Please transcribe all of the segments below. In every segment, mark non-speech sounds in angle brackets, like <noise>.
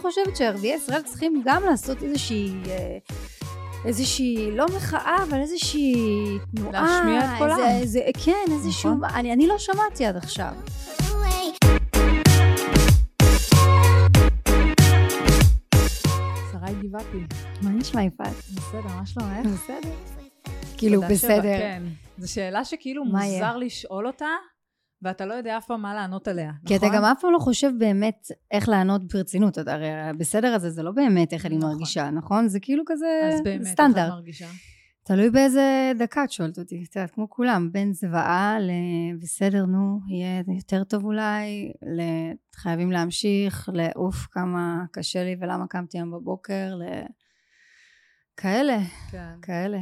חושבת שערביי ישראל צריכים גם לעשות איזושהי... אה, איזושהי, לא מחאה, אבל איזושהי תנועה. להשמיע את קולם. איזה, איזה, כן, איזשהו... נכון. אני, אני לא שמעתי עד עכשיו. שרי גבעתי. מה נשמע יפעת? בסדר, מה שלומך? בסדר. כאילו, בסדר. כן. זו שאלה שכאילו מוזר? לשאול אותה, ואתה לא יודע אף פעם מה לענות עליה, כי אתה נכון? גם אף פעם לא חושב באמת איך לענות ברצינות. אתה הרי בסדר הזה זה לא באמת איך אני נכון. מרגישה, נכון? זה כאילו כזה אז באמת, איך את סטנדרט. מרגישה? תלוי באיזה דקה את שואלת אותי, את יודעת, כמו כולם, בין זוועה לבסדר, נו, יהיה יותר טוב אולי, לחייבים להמשיך, לעוף כמה קשה לי ולמה קמתי היום בבוקר, ל... כאלה, כן. כאלה.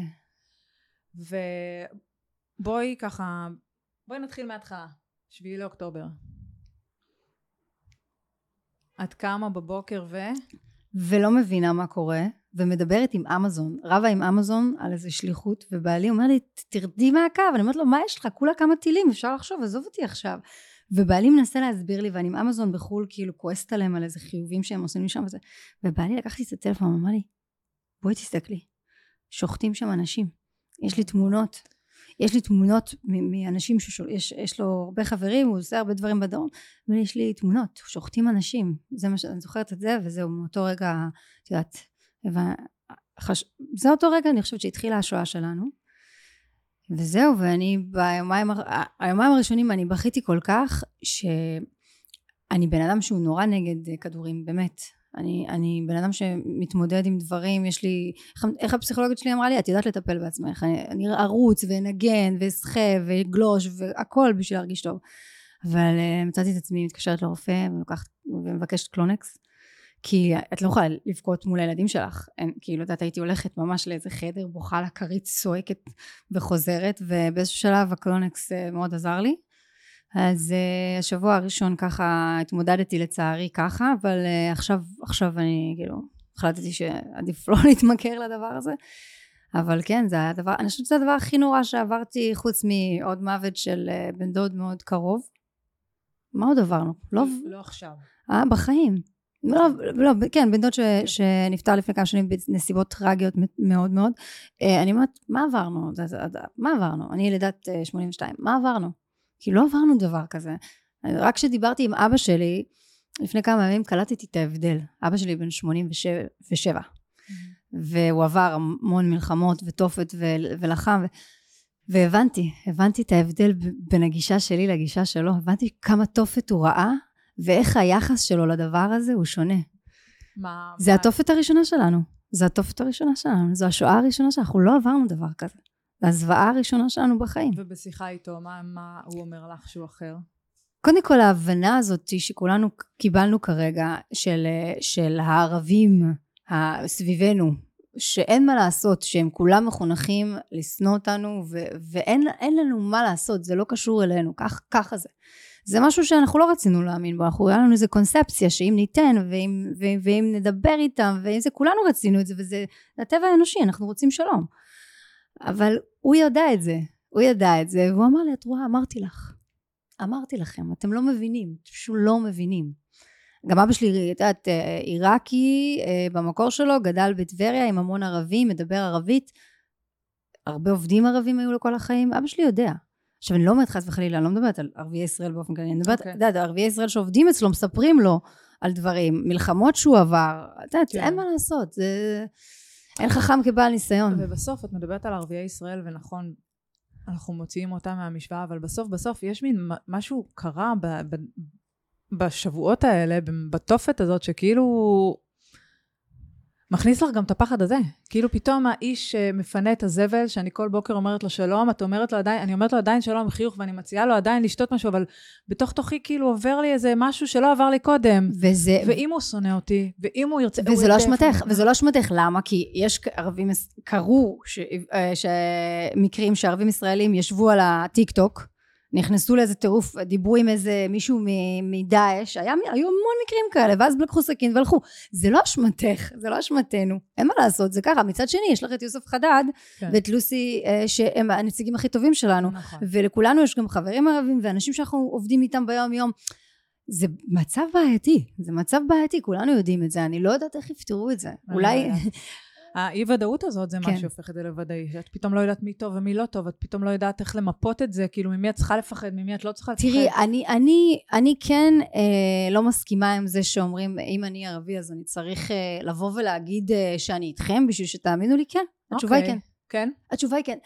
ובואי ככה, בואי נתחיל מההתחלה. שביעי לאוקטובר. את קמה בבוקר ו... ולא מבינה מה קורה, ומדברת עם אמזון, רבה עם אמזון על איזה שליחות, ובעלי אומר לי, תרדי מהקו, אני אומרת לו, מה יש לך? כולה כמה טילים, אפשר לחשוב, עזוב אותי עכשיו. ובעלי מנסה להסביר לי, ואני עם אמזון בחו"ל, כאילו כועסת עליהם על איזה חיובים שהם עושים לי שם וזה, ובעלי לקח לי את הטלפון, אמר לי, בואי תסתכלי, שוחטים שם אנשים, יש לי תמונות. יש לי תמונות מאנשים שיש יש לו הרבה חברים, הוא עושה הרבה דברים בדרום, ויש לי תמונות, שוחטים אנשים, זה מה שאני זוכרת את זה, וזהו מאותו רגע, את יודעת, חש... זה אותו רגע אני חושבת שהתחילה השואה שלנו, וזהו, ואני ביומיים, הראשונים אני בכיתי כל כך, שאני בן אדם שהוא נורא נגד כדורים, באמת. אני, אני בן אדם שמתמודד עם דברים, יש לי, איך, איך הפסיכולוגית שלי אמרה לי, את יודעת לטפל בעצמך, אני, אני ארוץ ואנגן ואסחה ואגלוש והכל בשביל להרגיש טוב. אבל אה, מצאתי את עצמי מתקשרת לרופא ולוקחת ומבקשת קלונקס, כי את לא יכולה לבכות מול הילדים שלך, אין, כאילו, את יודעת, הייתי הולכת ממש לאיזה חדר, בוכה לכרית, צועקת וחוזרת, ובאיזשהו שלב הקלונקס אה, מאוד עזר לי. אז אה, השבוע הראשון ככה התמודדתי לצערי ככה, אבל אה, עכשיו, עכשיו אני כאילו החלטתי שעדיף לא <laughs> להתמכר לדבר הזה. אבל כן, זה היה הדבר, אני חושבת שזה הדבר הכי נורא שעברתי חוץ מעוד מוות של uh, בן דוד מאוד קרוב. מה עוד עברנו? לא, לא עכשיו. אה, בחיים. לא, לא, כן, בן דוד ש, שנפטר לפני כמה שנים בנסיבות טרגיות מאוד מאוד. אני אומרת, מה עברנו? מה עברנו? אני ילידת אה, 82, מה עברנו? כי לא עברנו דבר כזה. רק כשדיברתי עם אבא שלי, לפני כמה ימים קלטתי את ההבדל. אבא שלי בן 87, והוא עבר המון מלחמות ותופת ולחם, והבנתי, הבנתי את ההבדל בין הגישה שלי לגישה שלו, הבנתי כמה תופת הוא ראה, ואיך היחס שלו לדבר הזה הוא שונה. מה... זה מה- התופת הראשונה שלנו. זה התופת הראשונה שלנו. זו השואה הראשונה שלנו. אנחנו לא עברנו דבר כזה. זו הזוועה הראשונה שלנו בחיים. ובשיחה איתו, מה, מה הוא אומר לך שהוא אחר? קודם כל ההבנה הזאת שכולנו קיבלנו כרגע של, של הערבים סביבנו, שאין מה לעשות, שהם כולם מחונכים לשנוא אותנו ו- ואין אין לנו מה לעשות, זה לא קשור אלינו, כך, ככה זה. זה משהו שאנחנו לא רצינו להאמין בו, אנחנו, היה לנו איזה קונספציה שאם ניתן ואם, ואם, ואם נדבר איתם ואם זה, כולנו רצינו את זה וזה זה הטבע האנושי, אנחנו רוצים שלום. אבל הוא ידע את זה, הוא ידע את זה, והוא אמר לי, את רואה, אמרתי לך. אמרתי לכם, אתם לא מבינים, אתם פשוט לא מבינים. גם אבא שלי, את יודעת, אה, עיראקי אה, במקור שלו, גדל בטבריה עם המון ערבים, מדבר ערבית. הרבה עובדים ערבים היו לו כל החיים, אבא שלי יודע. עכשיו, אני לא אומרת חס וחלילה, אני לא מדברת על ערביי ישראל באופן כללי, אני מדברת, את אוקיי. יודעת, ערביי ישראל שעובדים אצלו, מספרים לו על דברים, מלחמות שהוא עבר, את יודעת, כן. אין מה לעשות, זה... אין חכם כבעל ניסיון. ובסוף את מדברת על ערביי ישראל, ונכון, אנחנו מוציאים אותם מהמשוואה, אבל בסוף בסוף יש מין משהו קרה ב, ב, בשבועות האלה, בתופת הזאת, שכאילו מכניס לך גם את הפחד הזה. כאילו פתאום האיש שמפנה את הזבל, שאני כל בוקר אומרת לו שלום, את אומרת לו עדיין, אני אומרת לו עדיין שלום בחיוך, ואני מציעה לו עדיין לשתות משהו, אבל בתוך תוכי כאילו עובר לי איזה משהו שלא עבר לי קודם. וזה, ואם הוא שונא אותי, ואם הוא ירצה... הוא וזה לא יודע איפה אשמתך. וזה לא אשמתך, למה? כי יש ערבים, קרו ש- אה, ש- מקרים שערבים ישראלים ישבו על הטיק טוק, נכנסו לאיזה טירוף, דיברו עם איזה מישהו מדאעש, היו המון מקרים כאלה, ואז לקחו סכין והלכו. זה לא אשמתך, זה לא אשמתנו, אין מה לעשות, זה ככה. מצד שני, יש לך את יוסף חדד כן. ואת לוסי, אה, שהם הנציגים הכי טובים שלנו. נכון. ולכולנו יש גם חברים ערבים ואנשים שאנחנו עובדים איתם ביום יום. זה מצב בעייתי, זה מצב בעייתי, כולנו יודעים את זה, אני לא יודעת איך יפתרו את זה. אולי... <laughs> האי ודאות הזאת זה כן. מה שהופך את זה לוודאי, שאת פתאום לא יודעת מי טוב ומי לא טוב, את פתאום לא יודעת איך למפות את זה, כאילו ממי את צריכה לפחד, ממי את לא צריכה לפחד. תראי, אני, אני, אני כן אה, לא מסכימה עם זה שאומרים, אם אני ערבי אז אני צריך אה, לבוא ולהגיד אה, שאני איתכם בשביל שתאמינו לי, כן. התשובה היא אוקיי. כן. כן? התשובה היא כן.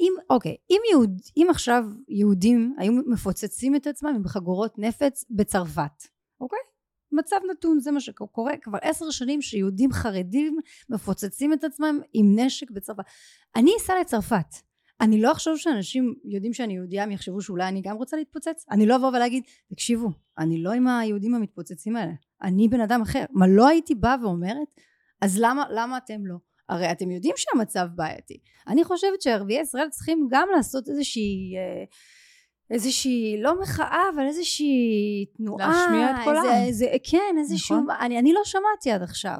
אם, אוקיי, אם, יהוד, אם עכשיו יהודים היו מפוצצים את עצמם עם חגורות נפץ בצרפת, אוקיי? מצב נתון, זה מה שקורה כבר עשר שנים שיהודים חרדים מפוצצים את עצמם עם נשק בצרפת. אני אסע לצרפת. אני לא אחשוב שאנשים יודעים שאני יהודייה, הם יחשבו שאולי אני גם רוצה להתפוצץ. אני לא אבוא ולהגיד, תקשיבו, אני לא עם היהודים המתפוצצים האלה. אני בן אדם אחר. מה, לא הייתי באה ואומרת, אז למה, למה אתם לא? הרי אתם יודעים שהמצב בעייתי. אני חושבת שערביי ישראל צריכים גם לעשות איזושהי... אה, איזושהי, לא מחאה, אבל איזושהי תנועה. להשמיע את קולם. איזה, איזה, כן, איזשהו... נכון. אני, אני לא שמעתי עד עכשיו.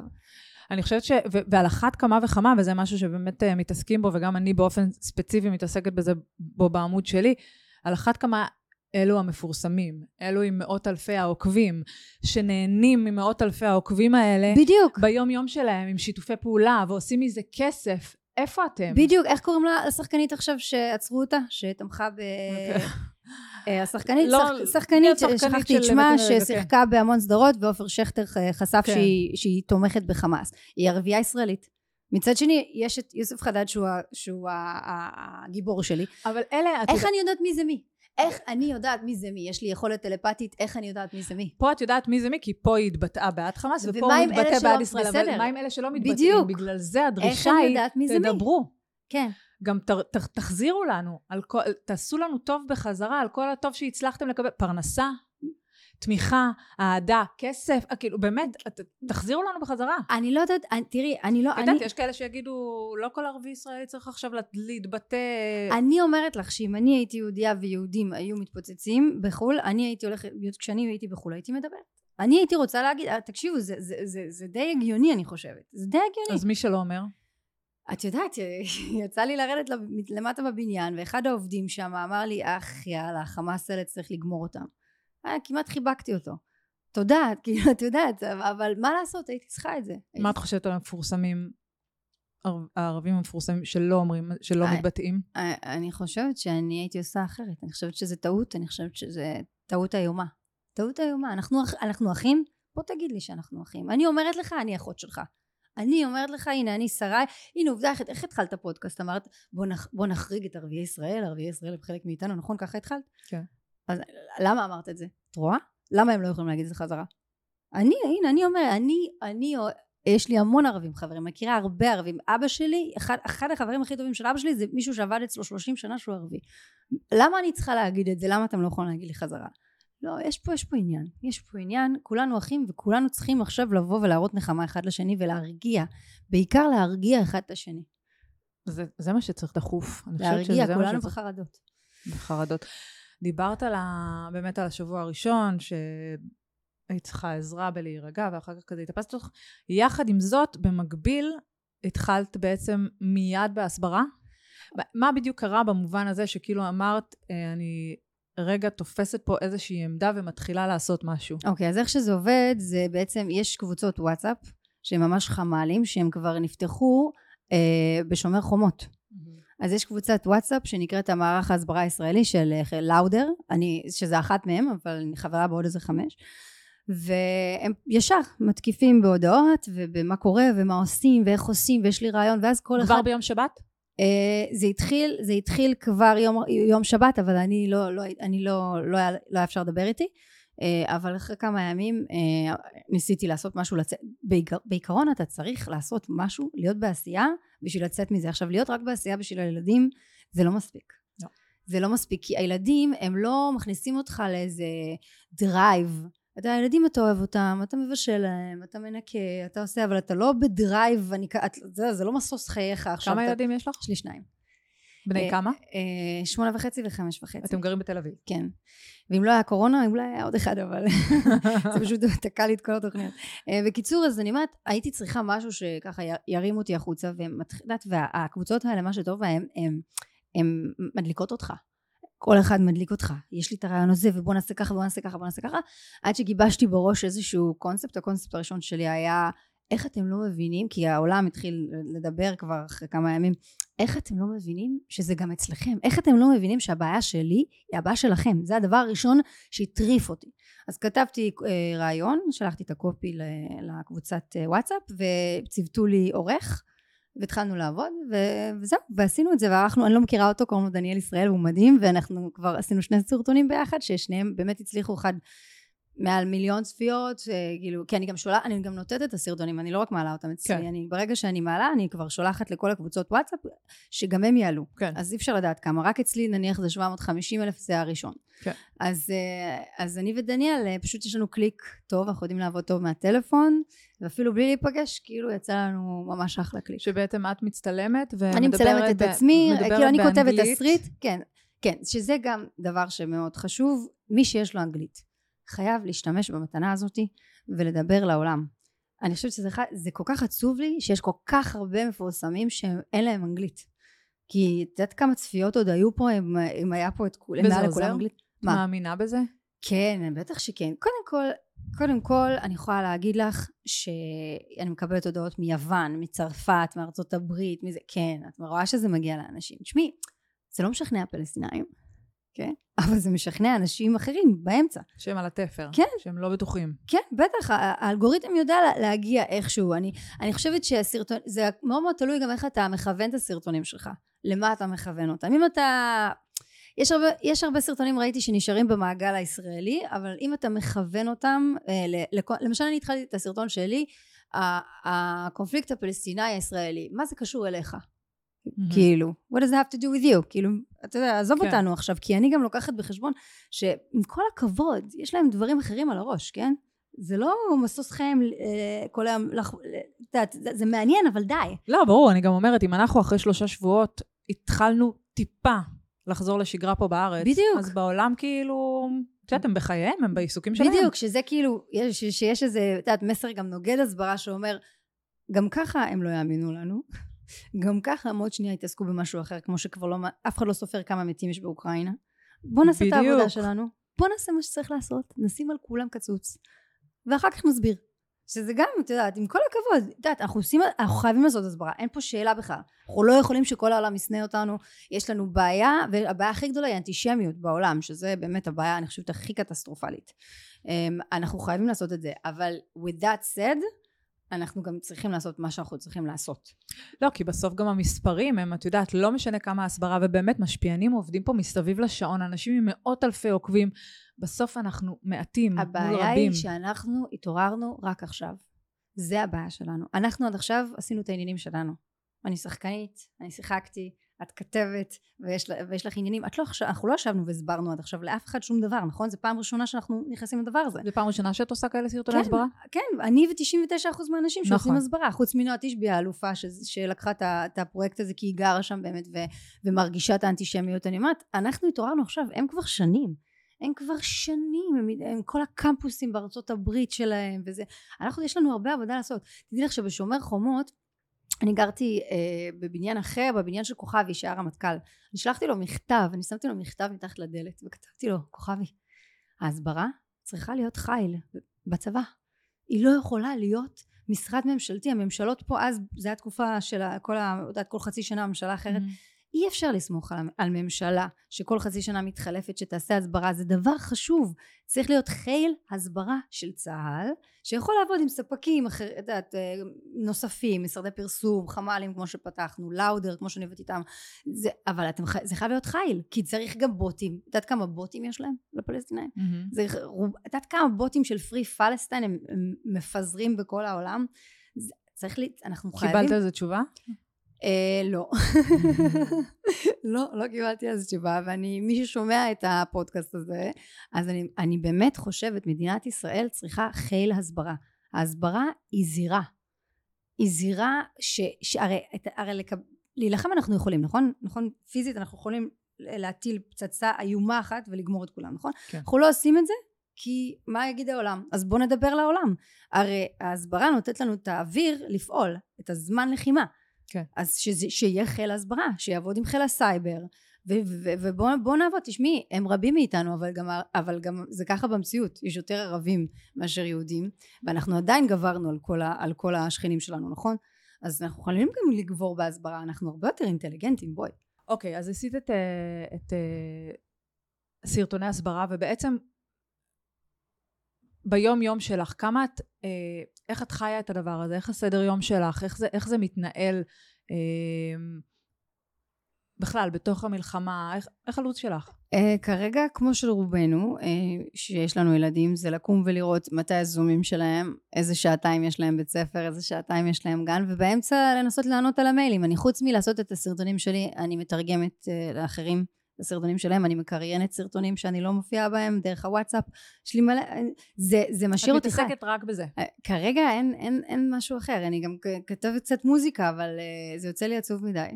אני חושבת ש... ו- ועל אחת כמה וכמה, וזה משהו שבאמת uh, מתעסקים בו, וגם אני באופן ספציפי מתעסקת בזה בו בעמוד שלי, על אחת כמה אלו המפורסמים, אלו עם מאות אלפי העוקבים, שנהנים ממאות אלפי העוקבים האלה, בדיוק. ביום יום שלהם, עם שיתופי פעולה, ועושים מזה כסף. איפה אתם? בדיוק, איך קוראים לה השחקנית עכשיו שעצרו אותה? שתמכה ב... אה, השחקנית, לא, שח- שחקנית, שכחתי את שמה, ששיחקה בהמון סדרות, ועופר שכטר חשף כן. שהיא- שהיא תומכת בחמאס. היא ערבייה ישראלית. מצד שני, יש את יוסף חדד שהוא הגיבור שלי. אבל אלה, איך אני יודעת מי זה מי? איך אני יודעת מי זה מי? יש לי יכולת טלפתית, איך אני יודעת מי זה מי? פה את יודעת מי זה מי, כי פה היא התבטאה בעד חמאס, ופה הוא מתבטא בעד ישראל, אבל בסדר. מה עם אלה שלא מתבטאים? בדיוק. בגלל זה הדרישה היא? תדברו. כן. גם ת, ת, תחזירו לנו, על כל, תעשו לנו טוב בחזרה, על כל הטוב שהצלחתם לקבל, פרנסה, תמיכה, אהדה, כסף, אה, כאילו באמת, תחזירו לנו בחזרה. אני לא יודעת, אני- תראי, אני לא... את יודעת, יש כאלה שיגידו, לא כל ערבי ישראלי צריך עכשיו לה- להתבטא... אני אומרת לך שאם אני הייתי יהודייה ויהודים היו מתפוצצים בחו"ל, אני הייתי הולכת, כשאני הייתי בחו"ל הייתי מדברת. אני הייתי רוצה להגיד, אה, תקשיבו, זה, זה, זה, זה די הגיוני אני חושבת. זה די הגיוני. אז מי שלא אומר? את יודעת, <laughs> יצא לי לרדת למטה בבניין, ואחד העובדים שם אמר לי, אח יאללה, חמאס האלה צריך לגמור אותם. אה, כמעט חיבקתי אותו. תודה, <laughs> כאילו, את יודעת, אבל מה לעשות, הייתי צריכה את זה. מה את חושבת על המפורסמים, הער- הערבים המפורסמים שלא אומרים, שלא אה, מתבטאים? אה, אני חושבת שאני הייתי עושה אחרת. אני חושבת שזה טעות, אני חושבת שזה טעות איומה. טעות איומה. אנחנו, אח- אנחנו אחים? בוא תגיד לי שאנחנו אחים. אני אומרת לך, אני אחות שלך. אני אומרת לך, הנה, אני שרי, הנה עובדה, איך, איך התחלת פודקאסט? אמרת, בוא, נח, בוא נחריג את ערביי ישראל, ערביי ישראל הם חלק מאיתנו, נכון? ככה התחלת? כן. אז למה אמרת את זה? את רואה? למה הם לא יכולים להגיד את זה חזרה? אני, הנה, אני אומרת, אני, אני, יש לי המון ערבים חברים, מכירה הרבה ערבים. אבא שלי, אחד, אחד החברים הכי טובים של אבא שלי זה מישהו שעבד אצלו 30 שנה שהוא ערבי. למה אני צריכה להגיד את זה? למה אתם לא יכולים להגיד לי חזרה? לא, יש פה, יש פה עניין. יש פה עניין, כולנו אחים וכולנו צריכים עכשיו לבוא ולהראות נחמה אחד לשני ולהרגיע. בעיקר להרגיע אחד את השני. זה, זה מה שצריך דחוף. להרגיע, כולנו שצריך בחרדות. בחרדות. דיברת על ה... באמת על השבוע הראשון, שהיית צריכה עזרה בלהירגע, ואחר כך כזה התאפסת אותך. יחד עם זאת, במקביל, התחלת בעצם מיד בהסברה? מה בדיוק קרה במובן הזה שכאילו אמרת, אה, אני רגע תופסת פה איזושהי עמדה ומתחילה לעשות משהו? אוקיי, אז איך שזה עובד, זה בעצם, יש קבוצות וואטסאפ, שהם ממש חמ"לים, שהם כבר נפתחו אה, בשומר חומות. אז יש קבוצת וואטסאפ שנקראת המערך ההסברה הישראלי של אה, לאודר, אני, שזה אחת מהם, אבל אני חברה בעוד איזה חמש. והם ישר מתקיפים בהודעות ובמה קורה ומה עושים ואיך עושים ויש לי רעיון ואז כל אחד כבר ביום שבת? אה, זה התחיל זה התחיל כבר יום, יום שבת אבל אני לא לא אני לא לא היה, לא היה אפשר לדבר איתי אה, אבל אחרי כמה ימים אה, ניסיתי לעשות משהו לצאת בעיקר, בעיקרון אתה צריך לעשות משהו להיות בעשייה בשביל לצאת מזה. עכשיו להיות רק בעשייה בשביל הילדים זה לא מספיק. לא. זה לא מספיק כי הילדים הם לא מכניסים אותך לאיזה drive אתה הילדים אתה אוהב אותם אתה מבשל להם אתה מנקה אתה עושה אבל אתה לא בדרייב אני, את, זה, זה לא משוש חייך. עכשיו כמה אתה- ילדים יש לך? יש לי שניים בני אה, כמה? אה, שמונה וחצי וחמש וחצי. אתם גרים בתל אביב. כן. ואם לא היה קורונה, אולי היה עוד אחד, אבל <laughs> זה פשוט תקע לי את כל התוכניות. אה, בקיצור, אז אני אומרת, הייתי צריכה משהו שככה ירים אותי החוצה, יודעת, והקבוצות האלה, מה שטוב בהן, הן מדליקות אותך. כל אחד מדליק אותך, יש לי את הרעיון הזה ובוא נעשה ככה ובוא נעשה ככה ובוא נעשה ככה, עד שגיבשתי בראש איזשהו קונספט, הקונספט הראשון שלי היה איך אתם לא מבינים, כי העולם התחיל לדבר כבר אחרי כמה ימים, איך אתם לא מבינים שזה גם אצלכם? איך אתם לא מבינים שהבעיה שלי היא הבעיה שלכם? זה הדבר הראשון שהטריף אותי. אז כתבתי אה, רעיון, שלחתי את הקופי לקבוצת אה, וואטסאפ, וציוותו לי עורך, והתחלנו לעבוד, ו- וזהו, ועשינו את זה, וערכנו, אני לא מכירה אותו, קוראים לו דניאל ישראל, הוא מדהים, ואנחנו כבר עשינו שני סרטונים ביחד, ששניהם באמת הצליחו, אחד מעל מיליון צפיות, אה, כאילו, כי אני גם שולחת, אני גם נותנת את הסרטונים, אני לא רק מעלה אותם אצלי, כן. אני, ברגע שאני מעלה, אני כבר שולחת לכל הקבוצות וואטסאפ, שגם הם יעלו. כן. אז אי אפשר לדעת כמה, רק אצלי נניח זה 750 אלף, זה הראשון. כן. אז, אה, אז אני ודניאל, אה, פשוט יש לנו קליק טוב, אנחנו יודעים לעבוד טוב מהטלפון, ואפילו בלי להיפגש, כאילו יצא לנו ממש אחלה קליק. שבעצם את מצטלמת ומדברת אני מצלמת את עצמי, כאילו אני כותבת תסריט, כן, כן, שזה גם דבר שמאוד חשוב, מי שיש לו אנגלית. חייב להשתמש במתנה הזאתי ולדבר לעולם. אני חושבת שזה זה כל כך עצוב לי שיש כל כך הרבה מפורסמים שאין להם אנגלית. כי את יודעת כמה צפיות עוד היו פה אם, אם היה פה את כולם, וזה עוזר? אנגלית? מה? מאמינה בזה? כן, בטח שכן. קודם כל, קודם כל אני יכולה להגיד לך שאני מקבלת הודעות מיוון, מצרפת, מארצות הברית, מזה, כן, את רואה שזה מגיע לאנשים. תשמעי, זה לא משכנע פלסטינאים. כן? <laughs> אבל זה משכנע אנשים אחרים באמצע. שהם על התפר. כן. שהם לא בטוחים. כן, בטח, האלגוריתם יודע להגיע איכשהו. אני, אני חושבת שהסרטון, זה מאוד מאוד תלוי גם איך אתה מכוון את הסרטונים שלך. למה אתה מכוון אותם. אם אתה... יש הרבה, יש הרבה סרטונים ראיתי שנשארים במעגל הישראלי, אבל אם אתה מכוון אותם, אה, למשל אני התחלתי את הסרטון שלי, הקונפליקט הפלסטיני הישראלי, מה זה קשור אליך? Mm-hmm. כאילו, what does that have to do with you? כאילו, אתה יודע, עזוב כן. אותנו עכשיו, כי אני גם לוקחת בחשבון שעם כל הכבוד, יש להם דברים אחרים על הראש, כן? זה לא משוש חיים אה, כל היום, יודעת, זה, זה מעניין, אבל די. לא, ברור, אני גם אומרת, אם אנחנו אחרי שלושה שבועות התחלנו טיפה לחזור לשגרה פה בארץ, בדיוק. אז בעולם כאילו, את יודעת, הם בחייהם, הם בעיסוקים שלהם. בדיוק, שזה כאילו, יש, שיש איזה, את יודעת, מסר גם נוגד הסברה שאומר, גם ככה הם לא יאמינו לנו. גם ככה הם עוד שנייה יתעסקו במשהו אחר, כמו שכבר לא, אף אחד לא סופר כמה מתים יש באוקראינה. בוא נעשה בדיוק. את העבודה שלנו, בוא נעשה מה שצריך לעשות, נשים על כולם קצוץ, ואחר כך נסביר. שזה גם, את יודעת, עם כל הכבוד, את יודעת, אנחנו עושים, אנחנו חייבים לעשות הסברה, אין פה שאלה בכלל. אנחנו לא יכולים שכל העולם ישנא אותנו, יש לנו בעיה, והבעיה הכי גדולה היא אנטישמיות בעולם, שזה באמת הבעיה, אני חושבת, הכי קטסטרופלית. אמ, אנחנו חייבים לעשות את זה, אבל with that said, אנחנו גם צריכים לעשות מה שאנחנו צריכים לעשות. לא, כי בסוף גם המספרים הם, את יודעת, לא משנה כמה הסברה, ובאמת משפיענים עובדים פה מסביב לשעון, אנשים עם מאות אלפי עוקבים, בסוף אנחנו מעטים מול רבים. הבעיה היא שאנחנו התעוררנו רק עכשיו. זה הבעיה שלנו. אנחנו עד עכשיו עשינו את העניינים שלנו. אני שחקנית, אני שיחקתי, את כתבת ויש, ויש לך עניינים, את לא אנחנו לא ישבנו והסברנו עד עכשיו לאף אחד שום דבר, נכון? זו פעם ראשונה שאנחנו נכנסים לדבר הזה. זו פעם ראשונה שאת עושה כאלה סרטוני כן, הסברה? כן, אני ו-99% מהאנשים נכון. שעושים הסברה, חוץ מנועה תשבי האלופה ש, שלקחה את הפרויקט הזה כי היא גרה שם באמת ו, ומרגישה את האנטישמיות, אני אומרת, אנחנו התעוררנו עכשיו, הם כבר שנים. הם כבר שנים, הם, הם כל הקמפוסים בארצות הברית שלהם וזה, אנחנו יש לנו הרבה עבודה לעשות. תדעי לך שבשומר חומות אני גרתי אה, בבניין אחר, בבניין של כוכבי שהיה רמטכ"ל. אני שלחתי לו מכתב, אני שמתי לו מכתב מתחת לדלת וכתבתי לו, כוכבי, ההסברה צריכה להיות חיל בצבא. היא לא יכולה להיות משרד ממשלתי, הממשלות פה אז, זו הייתה תקופה של כל, ה, יודעת, כל חצי שנה ממשלה אחרת, mm-hmm. אי אפשר לסמוך על, על ממשלה שכל חצי שנה מתחלפת שתעשה הסברה. זה דבר חשוב. צריך להיות חיל הסברה של צה"ל שיכול לעבוד עם ספקים אחר, יודעת, אה, נוספים משרדי פרסום חמ"לים כמו שפתחנו לאודר כמו שאני עובדת איתם. זה, אבל אתם, זה חייב להיות חיל כי צריך גם בוטים. את יודעת כמה בוטים יש להם לפלסטינאים? mm-hmm. את יודעת כמה בוטים של פרי פלסטיין הם, הם מפזרים בכל העולם? זה, צריך לי אנחנו חייבים קיבלת על זה תשובה? אה, לא. <laughs> לא, לא קיבלתי זה תשובה, ואני, מי ששומע את הפודקאסט הזה, אז אני, אני באמת חושבת, מדינת ישראל צריכה חיל הסברה. ההסברה היא זירה. היא זירה ש... שהרי, הרי לקב... להילחם אנחנו יכולים, נכון? נכון? פיזית אנחנו יכולים להטיל פצצה איומה אחת ולגמור את כולם, נכון? כן. אנחנו לא עושים את זה כי מה יגיד העולם? אז בואו נדבר לעולם. הרי ההסברה נותנת לנו את האוויר לפעול, את הזמן לחימה. כן. אז שזה, שיהיה חיל הסברה, שיעבוד עם חיל הסייבר, ובוא נעבוד, תשמעי, הם רבים מאיתנו, אבל גם, אבל גם זה ככה במציאות, יש יותר ערבים מאשר יהודים, ואנחנו עדיין גברנו על כל, ה, על כל השכנים שלנו, נכון? אז אנחנו יכולים גם לגבור בהסברה, אנחנו הרבה יותר אינטליגנטים, בואי. אוקיי, okay, אז עשית את, אה, את, את אה, סרטוני הסברה, ובעצם ביום יום שלך, כמה את, אה, איך את חיה את הדבר הזה, איך הסדר יום שלך, איך זה, איך זה מתנהל אה, בכלל בתוך המלחמה, איך, איך הלו"ז שלך? אה, כרגע כמו של רובנו, אה, שיש לנו ילדים, זה לקום ולראות מתי הזומים שלהם, איזה שעתיים יש להם בית ספר, איזה שעתיים יש להם גן, ובאמצע לנסות לענות על המיילים. אני חוץ מלעשות את הסרטונים שלי, אני מתרגמת אה, לאחרים. הסרטונים שלהם, אני מקריינת סרטונים שאני לא מופיעה בהם דרך הוואטסאפ, יש לי מלא, זה, זה משאיר אותי חי. את מתעסקת רק בזה. אה, כרגע אין, אין, אין משהו אחר, אני גם כתבת קצת מוזיקה, אבל uh, זה יוצא לי עצוב מדי.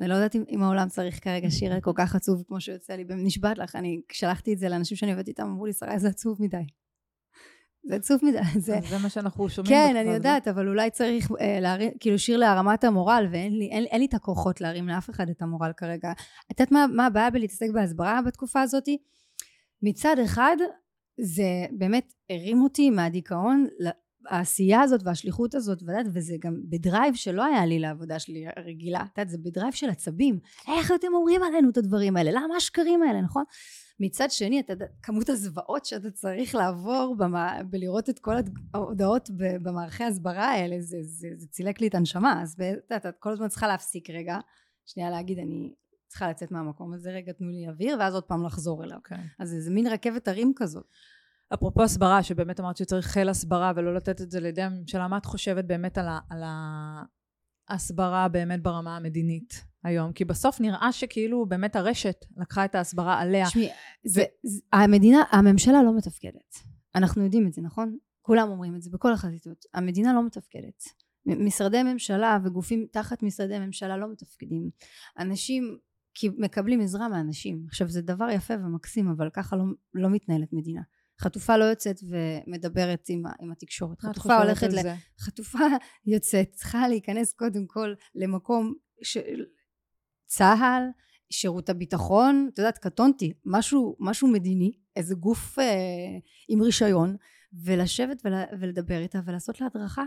אני לא יודעת אם, אם העולם צריך כרגע שיר כל כך עצוב כמו שיוצא לי, נשבעת לך, אני שלחתי את זה לאנשים שאני עובדת איתם, אמרו לי, שרה, זה עצוב מדי. זה עצוב מדי. זה, זה מה שאנחנו שומעים. כן, אני יודעת, אבל אולי צריך אה, להרים, כאילו שיר להרמת המורל, ואין לי, אין, אין לי את הכוחות להרים לאף אחד את המורל כרגע. את יודעת מה, מה הבעיה בלהתעסק בהסברה בתקופה הזאת? מצד אחד, זה באמת הרים אותי מהדיכאון, העשייה הזאת והשליחות הזאת, ואת יודעת, וזה גם ב drive שלא היה לי לעבודה שלי הרגילה, את יודעת, זה ב drive של עצבים. איך אתם אומרים עלינו את הדברים האלה? למה השקרים האלה, נכון? מצד שני, אתה כמות הזוועות שאתה צריך לעבור במה, בלראות את כל ההודעות במערכי ההסברה האלה, זה, זה, זה צילק לי את הנשמה, אז אתה יודע, את כל הזמן צריכה להפסיק רגע, שנייה להגיד, אני צריכה לצאת מהמקום הזה, רגע תנו לי אוויר, ואז עוד פעם לחזור אליו. Okay. אוקיי. אז זה, זה מין רכבת הרים כזאת. אפרופו הסברה, שבאמת אמרת שצריך חיל הסברה ולא לתת את זה לידי הממשלה, מה את חושבת באמת על, ה, על ההסברה באמת ברמה המדינית? היום, כי בסוף נראה שכאילו באמת הרשת לקחה את ההסברה עליה. תשמעי, ו... המדינה, הממשלה לא מתפקדת. אנחנו יודעים את זה, נכון? כולם אומרים את זה בכל החזיתות. המדינה לא מתפקדת. משרדי ממשלה וגופים תחת משרדי ממשלה לא מתפקדים. אנשים כי מקבלים עזרה מאנשים. עכשיו זה דבר יפה ומקסים, אבל ככה לא, לא מתנהלת מדינה. חטופה לא יוצאת ומדברת עם, עם התקשורת. חטופה הולכת ל... חטופה <laughs> יוצאת, צריכה להיכנס קודם כל למקום ש... צה"ל, שירות הביטחון, את יודעת, קטונתי, משהו, משהו מדיני, איזה גוף אה, עם רישיון, ולשבת ול, ולדבר איתה ולעשות לה הדרכה.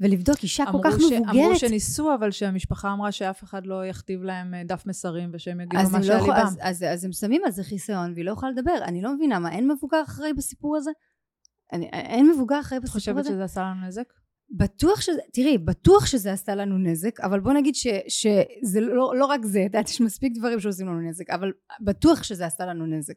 ולבדוק אישה כל כך ש, מבוגרת. אמרו שניסו, אבל שהמשפחה אמרה שאף אחד לא יכתיב להם אה, דף מסרים ושהם יגידו מה שעל לא ליבם. אז, אז, אז הם שמים על זה חיסיון והיא לא יכולה לדבר. אני לא מבינה, מה, אין מבוגר אחראי בסיפור הזה? אני, אין מבוגר אחראי בסיפור הזה? את חושבת שזה עשה לנו נזק? בטוח שזה, תראי, בטוח שזה עשה לנו נזק, אבל בוא נגיד ש, שזה לא, לא רק זה, את יודעת, יש מספיק דברים שעושים לנו נזק, אבל בטוח שזה עשה לנו נזק.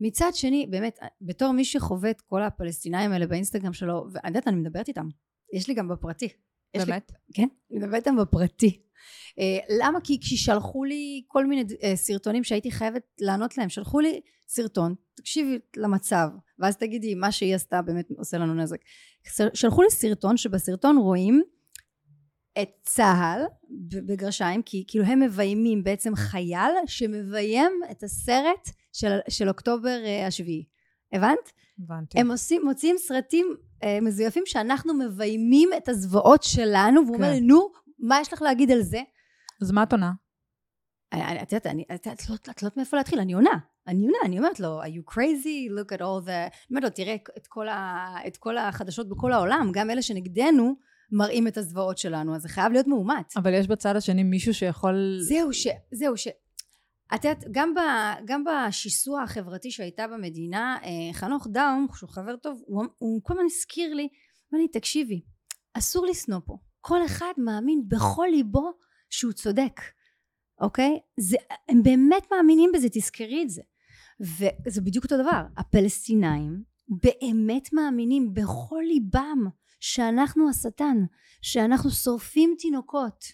מצד שני, באמת, בתור מי שחווה את כל הפלסטינאים האלה באינסטגרם שלו, ואת יודעת, אני מדברת איתם, יש לי גם בפרטי. באמת? לי, כן, אני מדברת איתם בפרטי. Uh, למה? כי כששלחו לי כל מיני uh, סרטונים שהייתי חייבת לענות להם, שלחו לי סרטון, תקשיבי למצב, ואז תגידי מה שהיא עשתה באמת עושה לנו נזק. שלחו לי סרטון שבסרטון רואים את צה"ל בגרשיים כי כאילו הם מביימים בעצם חייל שמביים את הסרט של, של אוקטובר uh, השביעי הבנת? הבנתי. הם עושים, מוציאים סרטים מזויפים שאנחנו מביימים את הזוועות שלנו והוא כן. אומר נו מה יש לך להגיד על זה? אז מה את עונה? את יודעת, את לא יודעת מאיפה להתחיל, אני עונה. אני עונה, אני אומרת לו, are you crazy? look at all the... אני אומרת לו, תראה את כל, ה, את כל החדשות בכל העולם, גם אלה שנגדנו מראים את הזוועות שלנו, אז זה חייב להיות מאומת. אבל יש בצד השני מישהו שיכול... זהו, ש... זהו, ש... את יודעת, גם, ב, גם בשיסוע החברתי שהייתה במדינה, אה, חנוך דאום, שהוא חבר טוב, הוא, הוא כל הזמן הזכיר לי, אמר לי, תקשיבי, אסור לשנוא פה. כל אחד מאמין בכל ליבו שהוא צודק, אוקיי? זה, הם באמת מאמינים בזה, תזכרי את זה. וזה בדיוק אותו דבר הפלסטינאים באמת מאמינים בכל ליבם שאנחנו השטן שאנחנו שורפים תינוקות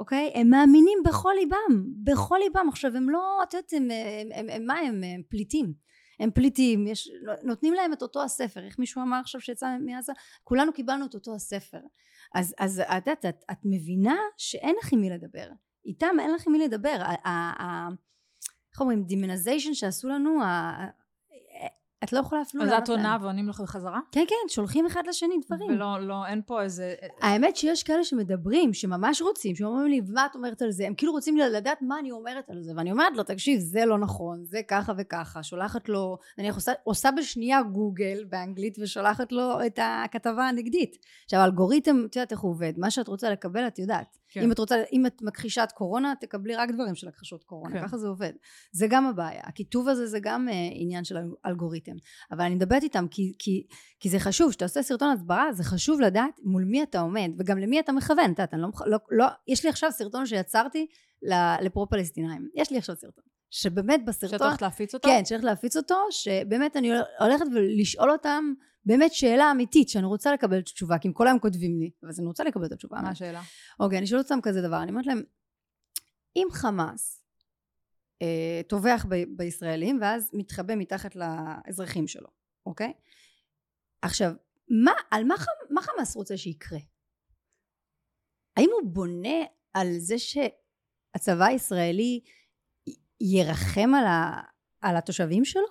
אוקיי? הם מאמינים בכל ליבם בכל ליבם. עכשיו הם לא את יודעת הם, הם, הם, הם מה הם, הם פליטים. הם פליטים יש, נותנים להם את אותו הספר. איך מישהו אמר עכשיו שיצא מעזה? כולנו קיבלנו את אותו הספר. אז, אז את יודעת את, את מבינה שאין לך עם מי לדבר. איתם אין לך עם מי לדבר. איך אומרים? demonization שעשו לנו את לא יכולה אפילו אז את. עונה ועונים לך בחזרה? כן, כן, שולחים אחד לשני דברים. ולא, לא, אין פה איזה... האמת שיש כאלה שמדברים, שממש רוצים, שאומרים לי, מה את אומרת על זה? הם כאילו רוצים לדעת מה אני אומרת על זה, ואני אומרת לו, תקשיב, זה לא נכון, זה ככה וככה, שולחת לו, אני עושה, עושה בשנייה גוגל באנגלית ושולחת לו את הכתבה הנגדית. עכשיו, האלגוריתם, את יודעת איך הוא עובד, מה שאת רוצה לקבל את יודעת. כן. אם את רוצה, אם את מכחישת קורונה, תקבלי רק דברים של הכחשות קורונה, כן. ככה זה עובד. זה גם הבעיה, הכיתוב הזה זה גם uh, עניין של אלגוריתם. אבל אני מדברת איתם כי, כי, כי זה חשוב, כשאתה עושה סרטון הסברה, זה חשוב לדעת מול מי אתה עומד, וגם למי אתה מכוון, את לא, לא, לא, יש לי עכשיו סרטון שיצרתי לפרו-פלסטינאים, יש לי עכשיו סרטון, שבאמת בסרטון, הולכת להפיץ אותו? כן, צריך להפיץ אותו, שבאמת אני הולכת ולשאול אותם באמת שאלה אמיתית, שאני רוצה לקבל תשובה, כי הם כל היום כותבים לי, אז אני רוצה לקבל את התשובה. מה השאלה? אוקיי, אני שואלת אותם כזה דבר, אני אומרת להם, אם חמאס אה, טובח ב- בישראלים ואז מתחבא מתחת לאזרחים שלו, אוקיי? עכשיו, מה, על מה, חמ- מה חמאס רוצה שיקרה? האם הוא בונה על זה שהצבא הישראלי ירחם על, ה, על התושבים שלו?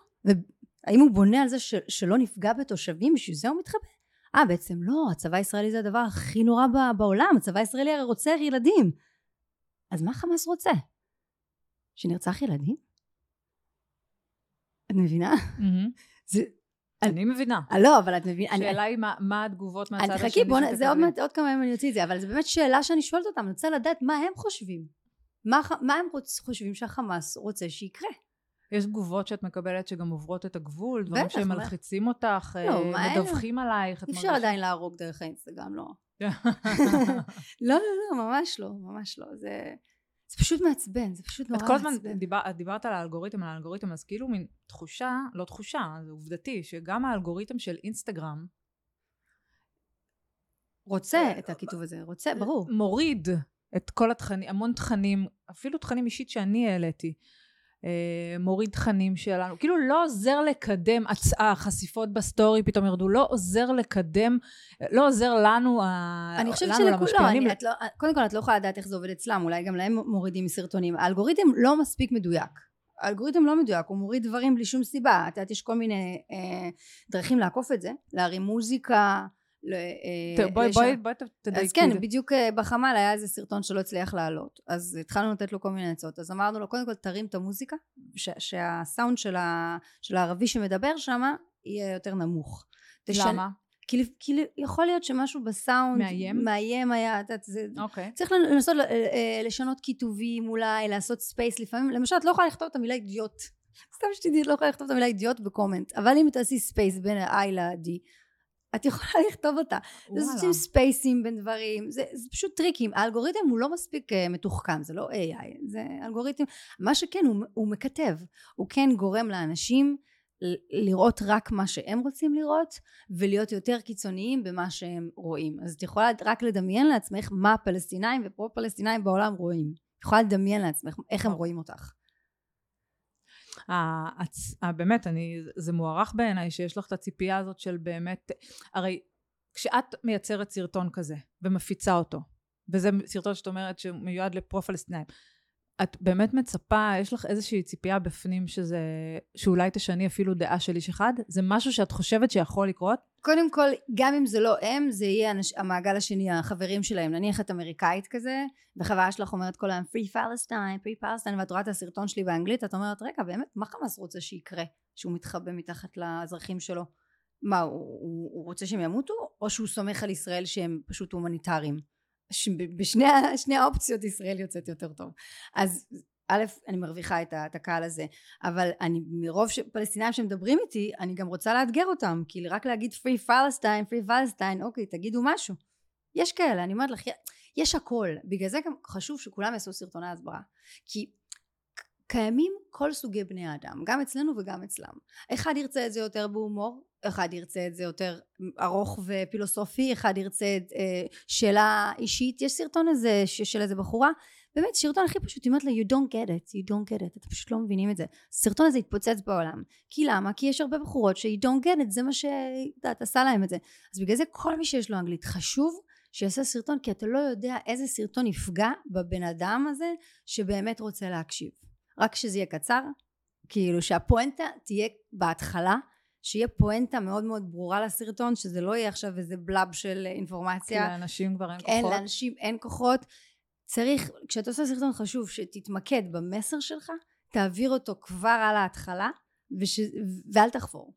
והאם הוא בונה על זה ש, שלא נפגע בתושבים, בשביל זה הוא מתחבא? אה, בעצם לא, הצבא הישראלי זה הדבר הכי נורא ב- בעולם, הצבא הישראלי הרי רוצח ילדים. אז מה חמאס רוצה? שנרצח ילדים? את מבינה? <laughs> זה... אני מבינה. אה, לא, אבל את מבינה... אני- השאלה היא מה- מה התגובות מהצד אני השני חכי, בוא, נ- זה עוד עוד כמה ימים אני אוציא את זה, אבל זו באמת שאלה שאני שואלת אותם, אני רוצה לדעת מה הם חושבים. מה, מה הם רוצ, חושבים שהחמאס רוצה שיקרה? יש תגובות שאת מקבלת שגם עוברות את הגבול, דברים בטח, שהם מלחיצים אותך, לא, אה? מדווחים עלייך. אי אפשר עדיין להרוג דרך האינסטגרם, לא. <laughs> לא, לא, לא, ממש לא, ממש לא. זה, זה פשוט מעצבן, זה פשוט נורא את כל הזמן מעצבן. דיבר, את דיברת על האלגוריתם, על האלגוריתם, אז כאילו מין תחושה, לא תחושה, זה עובדתי, שגם האלגוריתם של אינסטגרם רוצה את הכיתוב הזה, רוצה, ברור. מוריד את כל התכנים, המון תכנים, אפילו תכנים אישית שאני העליתי, אה, מוריד תכנים שלנו, כאילו לא עוזר לקדם, החשיפות בסטורי פתאום ירדו, לא עוזר לקדם, לא עוזר לנו, אני חושבת שלכולם, לא- קודם כל את לא יכולה לדעת איך זה עובד אצלם, אולי גם להם מורידים סרטונים. האלגוריתם לא מספיק מדויק. האלגוריתם לא מדויק, הוא מוריד דברים בלי שום סיבה. את יודעת, יש כל מיני אה, דרכים לעקוף את זה, להרים מוזיקה, אה, בואי, לש- בואי, בואי ת- תדייקי אז כן. בדיוק אה, בחמ"ל היה איזה סרטון שלא הצליח לעלות. אז התחלנו לתת לו כל מיני עצות. אז אמרנו לו, קודם כל תרים את המוזיקה, שהסאונד של, הערבי שמדבר שם יהיה יותר נמוך. למה? כי, כי יכול להיות שמשהו בסאונד מאיים? מאיים היה, את יודעת, זה... אוקיי. צריך לנסות אה, לשנות כיתובים אולי, לעשות space לפעמים, למשל את לא יכולה לכתוב את המילה אידיוט, סתם שתדעי, את לא יכולה לכתוב את המילה אידיוט ב comment, אבל אם תעשי space בין ה-I ל-D, את יכולה <laughs> לכתוב אותה. וואלה. עושים ספייסים בין דברים, זה, זה פשוט טריקים, האלגוריתם הוא לא מספיק אה, מתוחכם, זה לא AI, זה אלגוריתם, מה שכן הוא, הוא מקטב, הוא כן גורם לאנשים לראות רק מה שהם רוצים לראות ולהיות יותר קיצוניים במה שהם רואים. אז את יכולה רק לדמיין לעצמך מה הפלסטינאים ופרו פלסטינאים בעולם רואים. את יכולה לדמיין לעצמך איך הם רואים אותך הצ- ה- באמת, אני, זה מוערך בעיניי שיש לך את הציפייה הזאת של באמת, הרי כשאת מייצרת סרטון כזה ומפיצה אותו, וזה סרטון שאת אומרת שמיועד לפרו-פלסטינאים, את באמת מצפה, יש לך איזושהי ציפייה בפנים שזה, שאולי תשני אפילו דעה של איש אחד? זה משהו שאת חושבת שיכול לקרות? קודם כל גם אם זה לא הם זה יהיה אנש, המעגל השני החברים שלהם נניח את אמריקאית כזה וחברה שלך אומרת כל היום free palestine free palestine ואת רואה את הסרטון שלי באנגלית את אומרת רגע באמת מה חמאס רוצה שיקרה שהוא מתחבא מתחת לאזרחים שלו מה הוא, הוא, הוא רוצה שהם ימותו או שהוא סומך על ישראל שהם פשוט הומניטריים בשני האופציות ישראל יוצאת יותר טוב. אז א' אני מרוויחה את, את הקהל הזה אבל אני מרוב פלסטינאים שמדברים איתי אני גם רוצה לאתגר אותם כי רק להגיד free palestine free palestine אוקיי תגידו משהו. יש כאלה אני אומרת לך יש הכל. בגלל זה גם חשוב שכולם יעשו סרטוני הסברה. כי קיימים כל סוגי בני האדם גם אצלנו וגם אצלם. אחד ירצה את זה יותר בהומור אחד ירצה את זה יותר ארוך ופילוסופי אחד ירצה את אה, שאלה אישית. יש סרטון איזה של איזה בחורה באמת סרטון הכי פשוט היא אומרת לה you don't get it you don't get it. אתם פשוט לא מבינים את זה. הסרטון הזה התפוצץ בעולם. כי למה? כי יש הרבה בחורות ש- you don't get it זה מה שאת עשה להם את זה. אז בגלל זה כל מי שיש לו אנגלית חשוב שיעשה סרטון כי אתה לא יודע איזה סרטון יפגע בבן אדם הזה שבאמת רוצה להקשיב. רק שזה יהיה קצר כאילו שהפואנטה תהיה בהתחלה שיהיה פואנטה מאוד מאוד ברורה לסרטון, שזה לא יהיה עכשיו איזה בלאב של אינפורמציה. כי לאנשים כבר אין אין, כוחות. לאנשים אין כוחות. צריך, כשאתה עושה סרטון חשוב, שתתמקד במסר שלך, תעביר אותו כבר על ההתחלה, וש... ואל תחפור.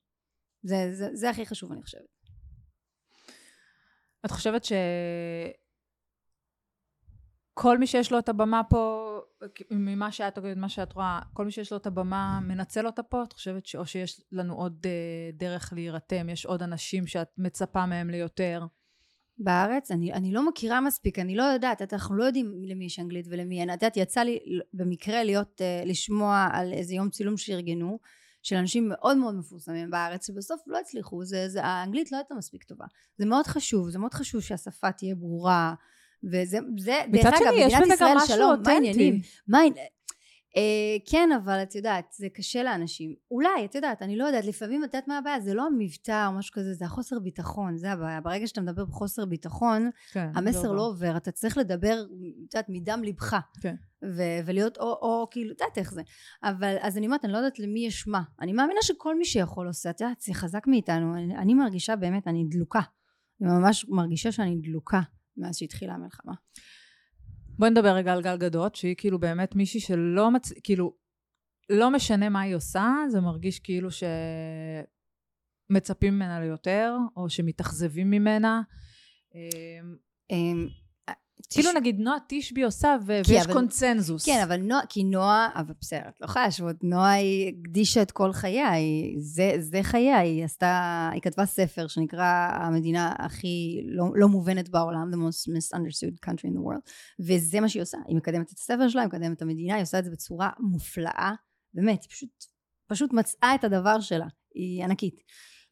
זה, זה, זה הכי חשוב, אני חושבת. את חושבת שכל מי שיש לו את הבמה פה, ממה שאת אומרת, מה שאת רואה, כל מי שיש לו את הבמה מנצל אותה פה? את חושבת ש... או שיש לנו עוד אה, דרך להירתם? יש עוד אנשים שאת מצפה מהם ליותר? בארץ, אני, אני לא מכירה מספיק, אני לא יודעת, אנחנו לא יודעים למי יש אנגלית ולמי אין. את יודעת, יצא לי במקרה להיות, uh, לשמוע על איזה יום צילום שארגנו, של אנשים מאוד מאוד מפורסמים בארץ, שבסוף לא הצליחו, זה, זה, האנגלית לא הייתה מספיק טובה. זה מאוד חשוב, זה מאוד חשוב שהשפה תהיה ברורה, וזה, זה, דרך אגב, מדינת ישראל שלום, מה העניינים? מה? אה, כן, אבל את יודעת, זה קשה לאנשים. אולי, את יודעת, אני לא יודעת, לפעמים את יודעת מה הבעיה? זה לא המבטא או משהו כזה, זה החוסר ביטחון, זה הבעיה. ברגע שאתה מדבר בחוסר ביטחון, כן, המסר זה לא עובר, אתה צריך לדבר, את יודעת, מדם ליבך. כן. ו- ולהיות, או, או כאילו, את יודעת איך זה. אבל, אז אני אומרת, אני לא יודעת למי יש מה. אני מאמינה שכל מי שיכול עושה, את יודעת, זה חזק מאיתנו. אני, אני מרגישה באמת, אני דלוקה. אני ממש מרגישה שאני דלוקה מאז שהתחילה המלחמה. בואי נדבר רגע על גל גדות, שהיא כאילו באמת מישהי שלא מצ... כאילו, לא משנה מה היא עושה, זה מרגיש כאילו שמצפים ממנה ליותר, או שמתאכזבים ממנה. כאילו נגיד נועה תשבי עושה, ו- ויש אבל- קונצנזוס. כן, אבל נועה, כי נועה, אבל בסדר, את לא יכולה להשוות, נועה היא הקדישה את כל חייה, היא, זה, זה חייה, היא עשתה, היא כתבה ספר שנקרא המדינה הכי לא, לא מובנת בעולם, the most misunderstood country in the world, וזה מה שהיא עושה, היא מקדמת את הספר שלה, היא מקדמת את המדינה, היא עושה את זה בצורה מופלאה, באמת, היא פשוט, פשוט מצאה את הדבר שלה, היא ענקית.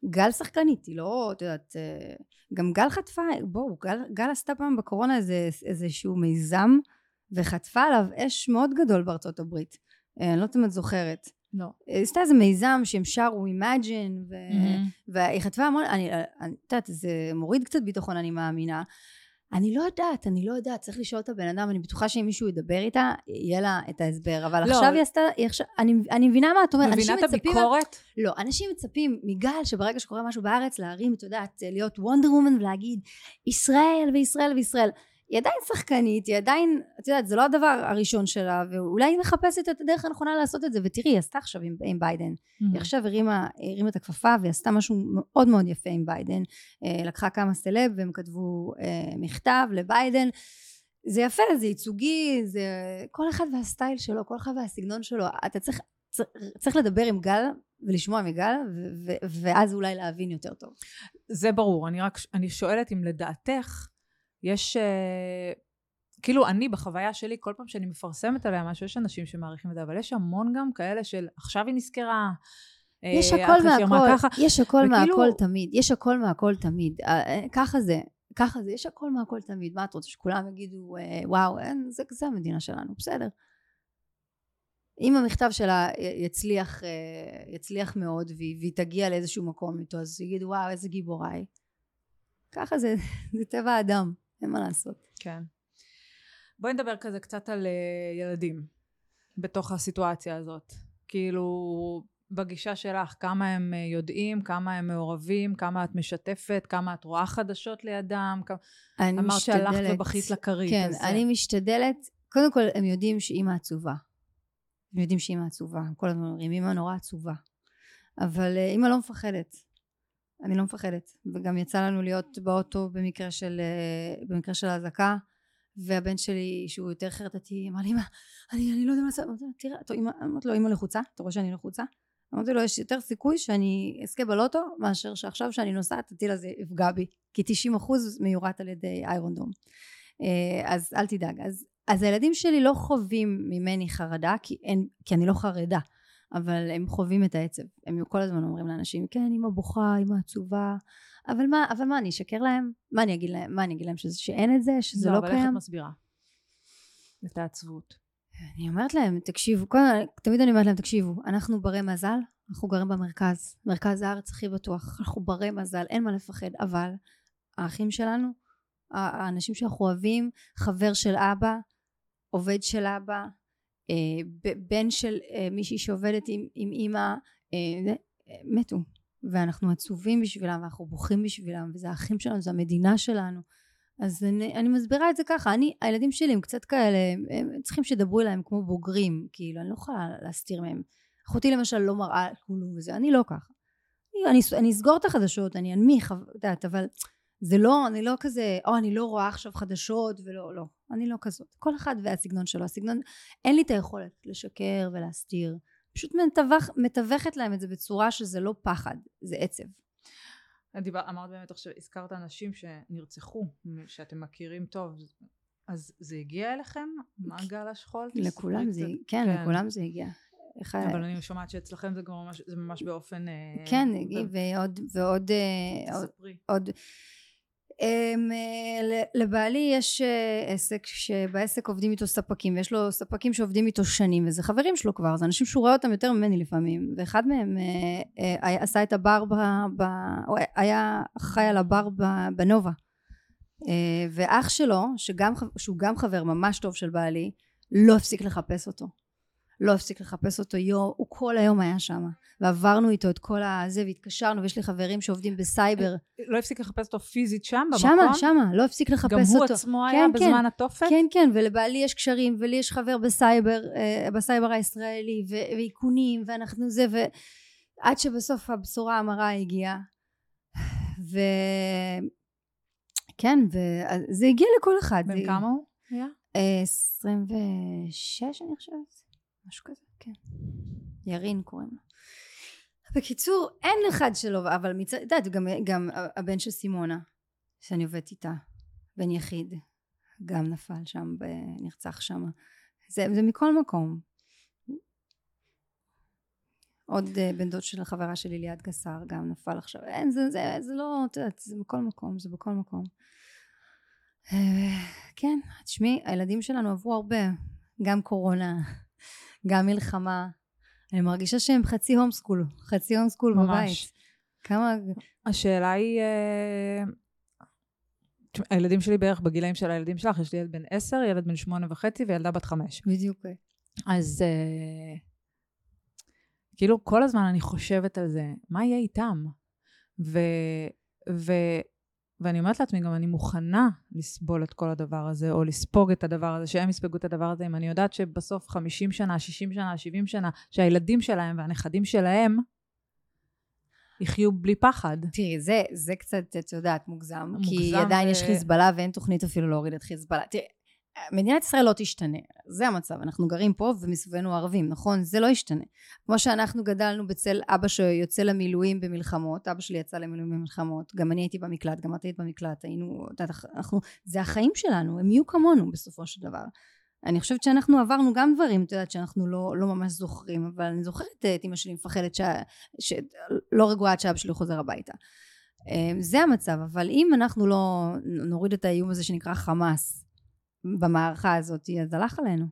גל שחקנית, היא לא, את יודעת, אה, גם גל חטפה, בואו, גל, גל עשתה פעם בקורונה איזה, איזשהו מיזם, וחטפה עליו אש מאוד גדול בארצות הברית. אה, אני לא יודעת אם את זוכרת. לא. היא עשתה איזה מיזם שהם שרו Imagine, ו... והיא חטפה המון, אני, אני, את יודעת, זה מוריד קצת ביטחון, אני מאמינה. אני לא יודעת, אני לא יודעת, צריך לשאול את הבן אדם, אני בטוחה שאם מישהו ידבר איתה, יהיה לה את ההסבר. אבל לא. עכשיו היא עשתה, היא עכשיו, אני, אני מבינה מה את אומרת. מבינה את מצפים- הביקורת? לא, אנשים מצפים מגל שברגע שקורה משהו בארץ להרים, את יודעת, להיות וונדר וומן ולהגיד ישראל וישראל וישראל. היא עדיין שחקנית, היא עדיין, את יודעת, זה לא הדבר הראשון שלה, ואולי היא מחפשת את הדרך הנכונה לעשות את זה, ותראי, היא עשתה עכשיו עם, עם ביידן. היא עכשיו הרימה, הרימה את הכפפה והיא עשתה משהו מאוד מאוד יפה עם ביידן. אה, לקחה כמה סלב והם כתבו אה, מכתב לביידן. זה יפה, זה ייצוגי, זה כל אחד והסטייל שלו, כל אחד והסגנון שלו. אתה צריך, צריך, צריך לדבר עם גל ולשמוע מגל, ו- ו- ואז אולי להבין יותר טוב. זה ברור, אני רק, אני שואלת אם לדעתך יש, אה, כאילו אני בחוויה שלי, כל פעם שאני מפרסמת עליה משהו, יש אנשים שמעריכים את זה, אבל יש המון גם כאלה של עכשיו היא נזכרה. אה, יש הכל מהכל, ככה. יש הכל וכאילו- מהכל תמיד, יש הכל מהכל תמיד. אה, ככה זה, ככה זה, יש הכל מהכל תמיד. מה את רוצה, שכולם יגידו, וואו, אין, זה, זה המדינה שלנו, בסדר. אם המכתב שלה יצליח, יצליח מאוד והיא, והיא תגיע לאיזשהו מקום איתו, אז יגידו, וואו, איזה גיבורה היא. ככה זה, <laughs> זה טבע האדם, אין מה לעשות. כן. בואי נדבר כזה קצת על אה, ילדים בתוך הסיטואציה הזאת. כאילו, בגישה שלך, כמה הם אה, יודעים, כמה הם מעורבים, כמה את משתפת, כמה את רואה חדשות לידם, כמה... אני אמרת שהלכת משתדלת- ובכית לכרית. כן, אז זה- אני משתדלת, קודם כל הם יודעים שאימא עצובה. הם יודעים שאימא עצובה, הם כל הזמן אומרים, אימא נורא עצובה. אבל אה, אימא לא מפחדת. אני לא מפחדת. וגם יצא לנו להיות באוטו במקרה של, אה, במקרה של האזעקה, והבן שלי, שהוא יותר חרדתי, אמר לי, אמא, אני, אני לא יודע מה לעשות. תראה, אמרתי לו, אמא לחוצה? אתה רואה שאני לחוצה? אמרתי לו, יש יותר סיכוי שאני אזכה בלוטו, מאשר שעכשיו שאני נוסעת, הטיל הזה יפגע בי. כי 90% מיורט על ידי איירון דום. אה, אז אל תדאג. אז, אז הילדים שלי לא חווים ממני חרדה, כי, אין, כי אני לא חרדה, אבל הם חווים את העצב. הם כל הזמן אומרים לאנשים, כן, אמא בוכה, אמא עצובה, אבל מה, אבל מה, אני אשקר להם? מה אני אגיד להם? מה אני אגיד להם, שזה, שאין את זה? שזה לא, אבל איך קיים? את מסבירה? את העצבות. אני אומרת להם, תקשיבו, כל, תמיד אני אומרת להם, תקשיבו, אנחנו ברי מזל, אנחנו גרים במרכז, מרכז הארץ הכי בטוח, אנחנו ברי מזל, אין מה לפחד, אבל האחים שלנו, האנשים שאנחנו אוהבים, חבר של אבא, עובד של אבא, בן של אה, מישהי שעובדת עם, עם אימא, אה, אה, מתו. ואנחנו עצובים בשבילם ואנחנו בוכים בשבילם וזה האחים שלנו זה המדינה שלנו. אז אני, אני מסבירה את זה ככה אני הילדים שלי הם קצת כאלה הם, הם צריכים שידברו אליהם כמו בוגרים כאילו אני לא יכולה להסתיר מהם. אחותי למשל לא מראה כלום וזה אני לא ככה. אני, אני, אני אסגור את החדשות אני אנמיך את יודעת אבל זה לא אני לא כזה או אני לא רואה עכשיו חדשות ולא לא אני לא כזאת כל אחד והסגנון שלו הסגנון אין לי את היכולת לשקר ולהסתיר פשוט מתווך, מתווכת להם את זה בצורה שזה לא פחד, זה עצב. דיבר, אמרת באמת עכשיו, הזכרת אנשים שנרצחו, שאתם מכירים טוב, אז זה הגיע אליכם? מעגל השכול? לכולם זה, כן, כן, לכולם זה הגיע. אבל אני שומעת שאצלכם זה ממש, זה ממש באופן... אה, כן, ועוד, ועוד, אה, עוד, אמ, לבעלי יש אה, עסק שבעסק עובדים איתו ספקים ויש לו ספקים שעובדים איתו שנים וזה חברים שלו כבר זה אנשים שהוא רואה אותם יותר ממני לפעמים ואחד מהם אה, אה, עשה את הבר ב, היה חי על הבר בנובה. ואח שלו שגם, שהוא גם חבר ממש טוב של בעלי לא הפסיק לחפש אותו לא הפסיק לחפש אותו יום, הוא כל היום היה שם ועברנו איתו את כל הזה והתקשרנו ויש לי חברים שעובדים בסייבר לא הפסיק לחפש אותו פיזית שם במקום? שמה, שמה, לא הפסיק לחפש אותו גם הוא עצמו כן, היה כן, בזמן התופת? כן, כן, ולבעלי יש קשרים ולי יש חבר בסייבר, אה, בסייבר הישראלי ואיכונים ואנחנו זה ועד שבסוף הבשורה המרה הגיעה ו... כן, וזה הגיע לכל אחד. בן כמה הוא היה? 26 אה, אני חושבת. משהו כזה, כן. ירין קוראים לו. בקיצור, אין אחד שלא, אבל מצד, את יודעת, גם, גם הבן של סימונה, שאני עובדת איתה, בן יחיד, גם נפל שם, נרצח שם. זה, זה מכל מקום. עוד uh, בן דוד של החברה שלי ליד גסר גם נפל עכשיו. אין, זה, זה, זה לא, את יודעת, זה בכל מקום, זה בכל מקום. Uh, כן, תשמעי, הילדים שלנו עברו הרבה, גם קורונה, גם מלחמה. אני מרגישה שהם חצי home school, חצי home school בבית. כמה... השאלה היא... אה, הילדים שלי בערך בגילאים של הילדים שלך, יש לי ילד בן עשר, ילד בן שמונה וחצי וילדה בת חמש. בדיוק. אז אה, כאילו כל הזמן אני חושבת על זה, מה יהיה איתם? ו, ו, ואני אומרת לעצמי גם, אני מוכנה לסבול את כל הדבר הזה, או לספוג את הדבר הזה, שהם יספגו את הדבר הזה, אם אני יודעת שבסוף 50 שנה, 60 שנה, 70 שנה, שהילדים שלהם והנכדים שלהם יחיו בלי פחד. תראי, זה, זה קצת, את יודעת, מוגזם, מוגזם כי עדיין ו... יש חיזבאללה ואין תוכנית אפילו להוריד את חיזבאללה. תראי, מדינת ישראל לא תשתנה, זה המצב, אנחנו גרים פה ומסביבנו ערבים, נכון? זה לא ישתנה. כמו שאנחנו גדלנו בצל אבא שיוצא למילואים במלחמות, אבא שלי יצא למילואים במלחמות, גם אני הייתי במקלט, גם את היית במקלט, היינו, אנחנו, זה החיים שלנו, הם יהיו כמונו בסופו של דבר. אני חושבת שאנחנו עברנו גם דברים, את יודעת, שאנחנו לא, לא ממש זוכרים, אבל אני זוכרת את אמא שלי מפחדת שלא רגועה עד שאבא שלי חוזר הביתה. אה, זה המצב, אבל אם אנחנו לא נוריד את האיום הזה שנקרא חמאס, במערכה הזאת, אז הלך עלינו.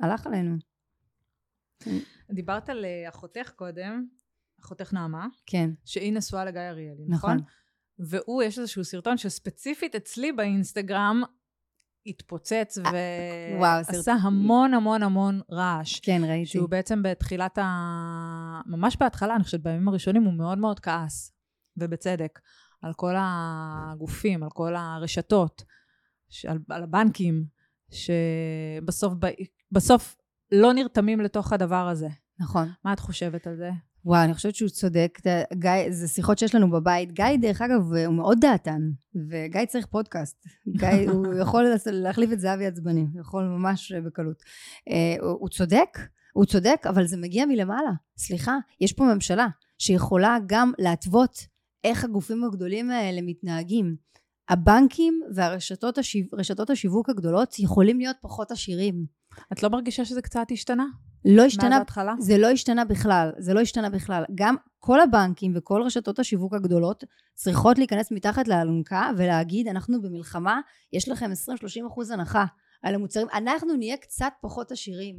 הלך עלינו. דיברת על אה, אחותך קודם, אחותך נעמה. כן. שהיא נשואה לגיא אריאלי, נכון? נכון. והוא, יש איזשהו סרטון שספציפית אצלי באינסטגרם התפוצץ אה, ועשה המון המון המון רעש. כן, ראיתי. שהוא בעצם בתחילת ה... ממש בהתחלה, אני חושבת בימים הראשונים, הוא מאוד מאוד כעס, ובצדק, על כל הגופים, על כל הרשתות. על, על הבנקים, שבסוף בסוף לא נרתמים לתוך הדבר הזה. נכון. מה את חושבת על זה? וואו, אני חושבת שהוא צודק. גיא, זה שיחות שיש לנו בבית. גיא, דרך אגב, הוא מאוד דעתן, וגיא צריך פודקאסט. גיא, <laughs> הוא יכול להחליף את זהבי עצבני, הוא יכול ממש בקלות. Uh, הוא, הוא צודק, הוא צודק, אבל זה מגיע מלמעלה. סליחה, יש פה ממשלה שיכולה גם להתוות איך הגופים הגדולים האלה מתנהגים. הבנקים והרשתות השיו... השיווק הגדולות יכולים להיות פחות עשירים. את לא מרגישה שזה קצת השתנה? לא השתנה, ההתחלה? זה לא השתנה בכלל, זה לא השתנה בכלל. גם כל הבנקים וכל רשתות השיווק הגדולות צריכות להיכנס מתחת לאלונקה ולהגיד, אנחנו במלחמה, יש לכם 20-30 אחוז הנחה על המוצרים, אנחנו נהיה קצת פחות עשירים.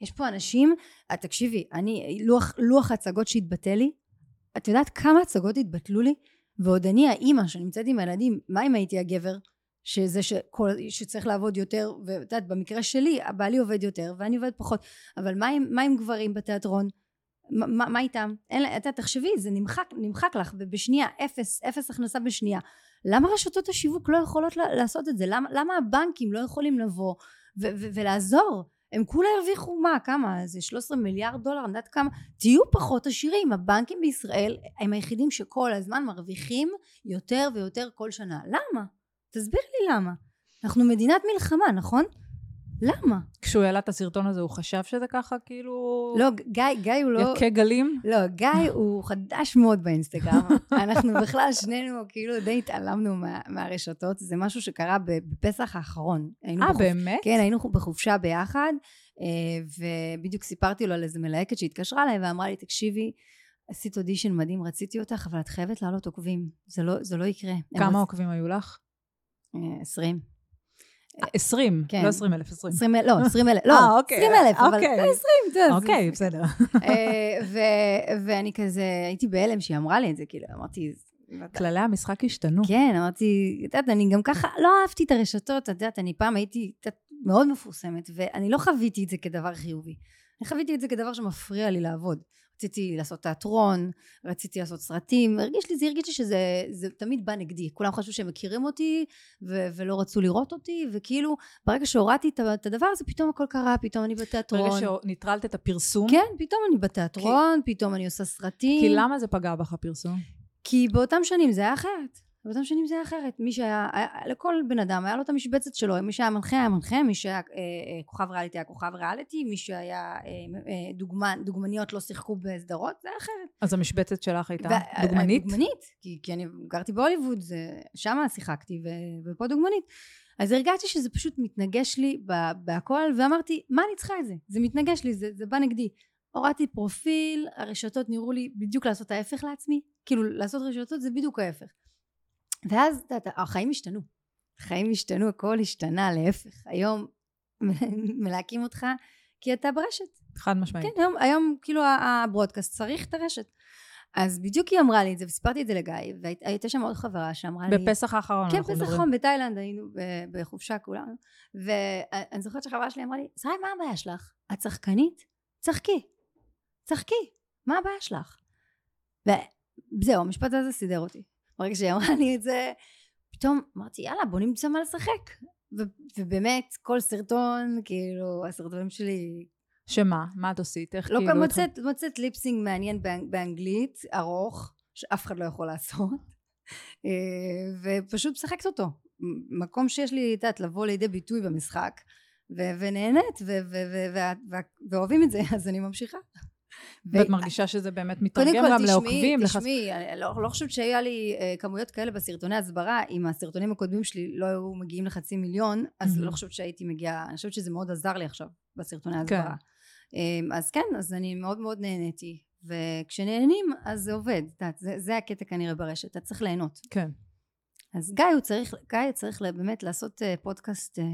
יש פה אנשים, אה, תקשיבי, אני, לוח, לוח הצגות שהתבטא לי, את יודעת כמה הצגות התבטלו לי? ועוד אני האימא שנמצאת עם הילדים, מה אם הייתי הגבר שזה שכל, שצריך לעבוד יותר, ואת יודעת, במקרה שלי, הבעלי עובד יותר ואני עובד פחות, אבל מה עם, מה עם גברים בתיאטרון? מה, מה, מה איתם? אין, לה- את יודעת, תחשבי, זה נמחק, נמחק לך בשנייה, אפס, אפס הכנסה בשנייה. למה רשתות השיווק לא יכולות לעשות את זה? למה, למה הבנקים לא יכולים לבוא ו- ו- ולעזור? הם כולה הרוויחו מה? כמה? זה 13 מיליארד דולר? אני יודעת כמה? תהיו פחות עשירים. הבנקים בישראל הם היחידים שכל הזמן מרוויחים יותר ויותר כל שנה. למה? תסביר לי למה. אנחנו מדינת מלחמה, נכון? למה? כשהוא העלה את הסרטון הזה, הוא חשב שזה ככה, כאילו... לא, גיא, גיא הוא לא... יכה גלים? לא, גיא הוא חדש מאוד באינסטגרם. <laughs> אנחנו בכלל שנינו כאילו די התעלמנו מה, מהרשתות. זה משהו שקרה בפסח האחרון. אה, בחופ- באמת? כן, היינו בחופשה ביחד, אה, ובדיוק סיפרתי לו על איזה מלהקת שהתקשרה אליי ואמרה לי, תקשיבי, עשית אודישן מדהים, רציתי אותך, אבל את חייבת לעלות עוקבים. זה לא, זה לא יקרה. כמה עוקבים היו לך? אה, עשרים. 20, כן. לא 20 אלף, 20. עשרים אלף, לא, עשרים אלף, לא, אה, אוקיי, עשרים אלף, אבל אוקיי. עשרים, אתה יודע, זה- אוקיי, בסדר. אה, ו- ואני כזה, הייתי בהלם שהיא אמרה לי את זה, כאילו, אמרתי, כללי המשחק השתנו. כן, אמרתי, את יודעת, אני גם ככה לא אהבתי את הרשתות, את יודעת, אני פעם הייתי מאוד מפורסמת, ואני לא חוויתי את זה כדבר חיובי. אני חוויתי את זה כדבר שמפריע לי לעבוד. רציתי לעשות תיאטרון, רציתי לעשות סרטים, הרגיש לי, זה הרגיש לי שזה זה תמיד בא נגדי. כולם חשבו שהם מכירים אותי, ו- ולא רצו לראות אותי, וכאילו, ברגע שהורדתי את הדבר הזה, פתאום הכל קרה, פתאום אני בתיאטרון. ברגע שניטרלת את הפרסום, כן, פתאום אני בתיאטרון, פתאום אני עושה סרטים. כי למה זה פגע בך הפרסום? כי באותם שנים זה היה אחרת. באותם שנים זה היה אחרת. מי שהיה, היה, לכל בן אדם היה לו את המשבצת שלו. מי שהיה מנחה היה מנחה, מי שהיה אה, אה, כוכב ריאליטי היה כוכב ריאליטי, מי שהיה אה, אה, דוגמן, דוגמניות לא שיחקו בסדרות, זה היה אחרת. אז המשבצת שלך הייתה וה- דוגמנית? דוגמנית, כי, כי אני גרתי בהוליווד, שם שיחקתי, ו, ופה דוגמנית. אז הרגשתי שזה פשוט מתנגש לי בהכל, ואמרתי, מה אני צריכה את זה? זה מתנגש לי, זה, זה בא נגדי. הורדתי פרופיל, הרשתות נראו לי בדיוק לעשות ההפך לעצמי, כאילו לעשות רשתות זה בדיוק ההפך. ואז, החיים השתנו. החיים השתנו, הכל השתנה, להפך. היום <laughs> מלהקים אותך כי אתה ברשת. חד משמעית. כן, היום, היום כאילו הברודקאסט צריך את הרשת. אז בדיוק היא אמרה לי את זה, וסיפרתי את זה לגיא, והייתה שם עוד חברה שאמרה לי... בפסח האחרון כן, אנחנו פסח מדברים. חום בתאילנד, היינו בחופשה כולנו, ואני זוכרת שהחברה שלי אמרה לי, שרי, מה הבעיה שלך? את שחקנית? צחקי. צחקי. מה הבעיה שלך? וזהו, המשפט הזה סידר אותי. ברגע שהיא אמרה לי את זה, פתאום אמרתי, יאללה, בוא נמצא מה לשחק. ו- ובאמת, כל סרטון, כאילו, הסרטונים שלי שמה? מה את עשית? איך לא כאילו... התחל- מוצאת, מוצאת ליפסינג מעניין באנג, באנגלית, ארוך, שאף אחד לא יכול לעשות, <laughs> אה, ופשוט משחקת אותו. מקום שיש לי, את יודעת, לבוא לידי ביטוי במשחק, ונהנית, ואוהבים את זה, <laughs> אז אני ממשיכה. ואת מרגישה שזה באמת קודם מתרגם כל, גם תשמעי, לעוקבים? לחס- תשמעי, אני לא, לא חושבת שהיה לי אה, כמויות כאלה בסרטוני הסברה, אם הסרטונים הקודמים שלי לא היו מגיעים לחצי מיליון, אז מהמם. לא חושבת שהייתי מגיעה, אני חושבת שזה מאוד עזר לי עכשיו בסרטוני כן. הסברה. אמ, אז כן, אז אני מאוד מאוד נהניתי, וכשנהנים אז זה עובד, זה, זה הקטע כנראה ברשת, אתה צריך ליהנות. כן. אז גיא הוא צריך, גיא צריך באמת לעשות אה, פודקאסט אה,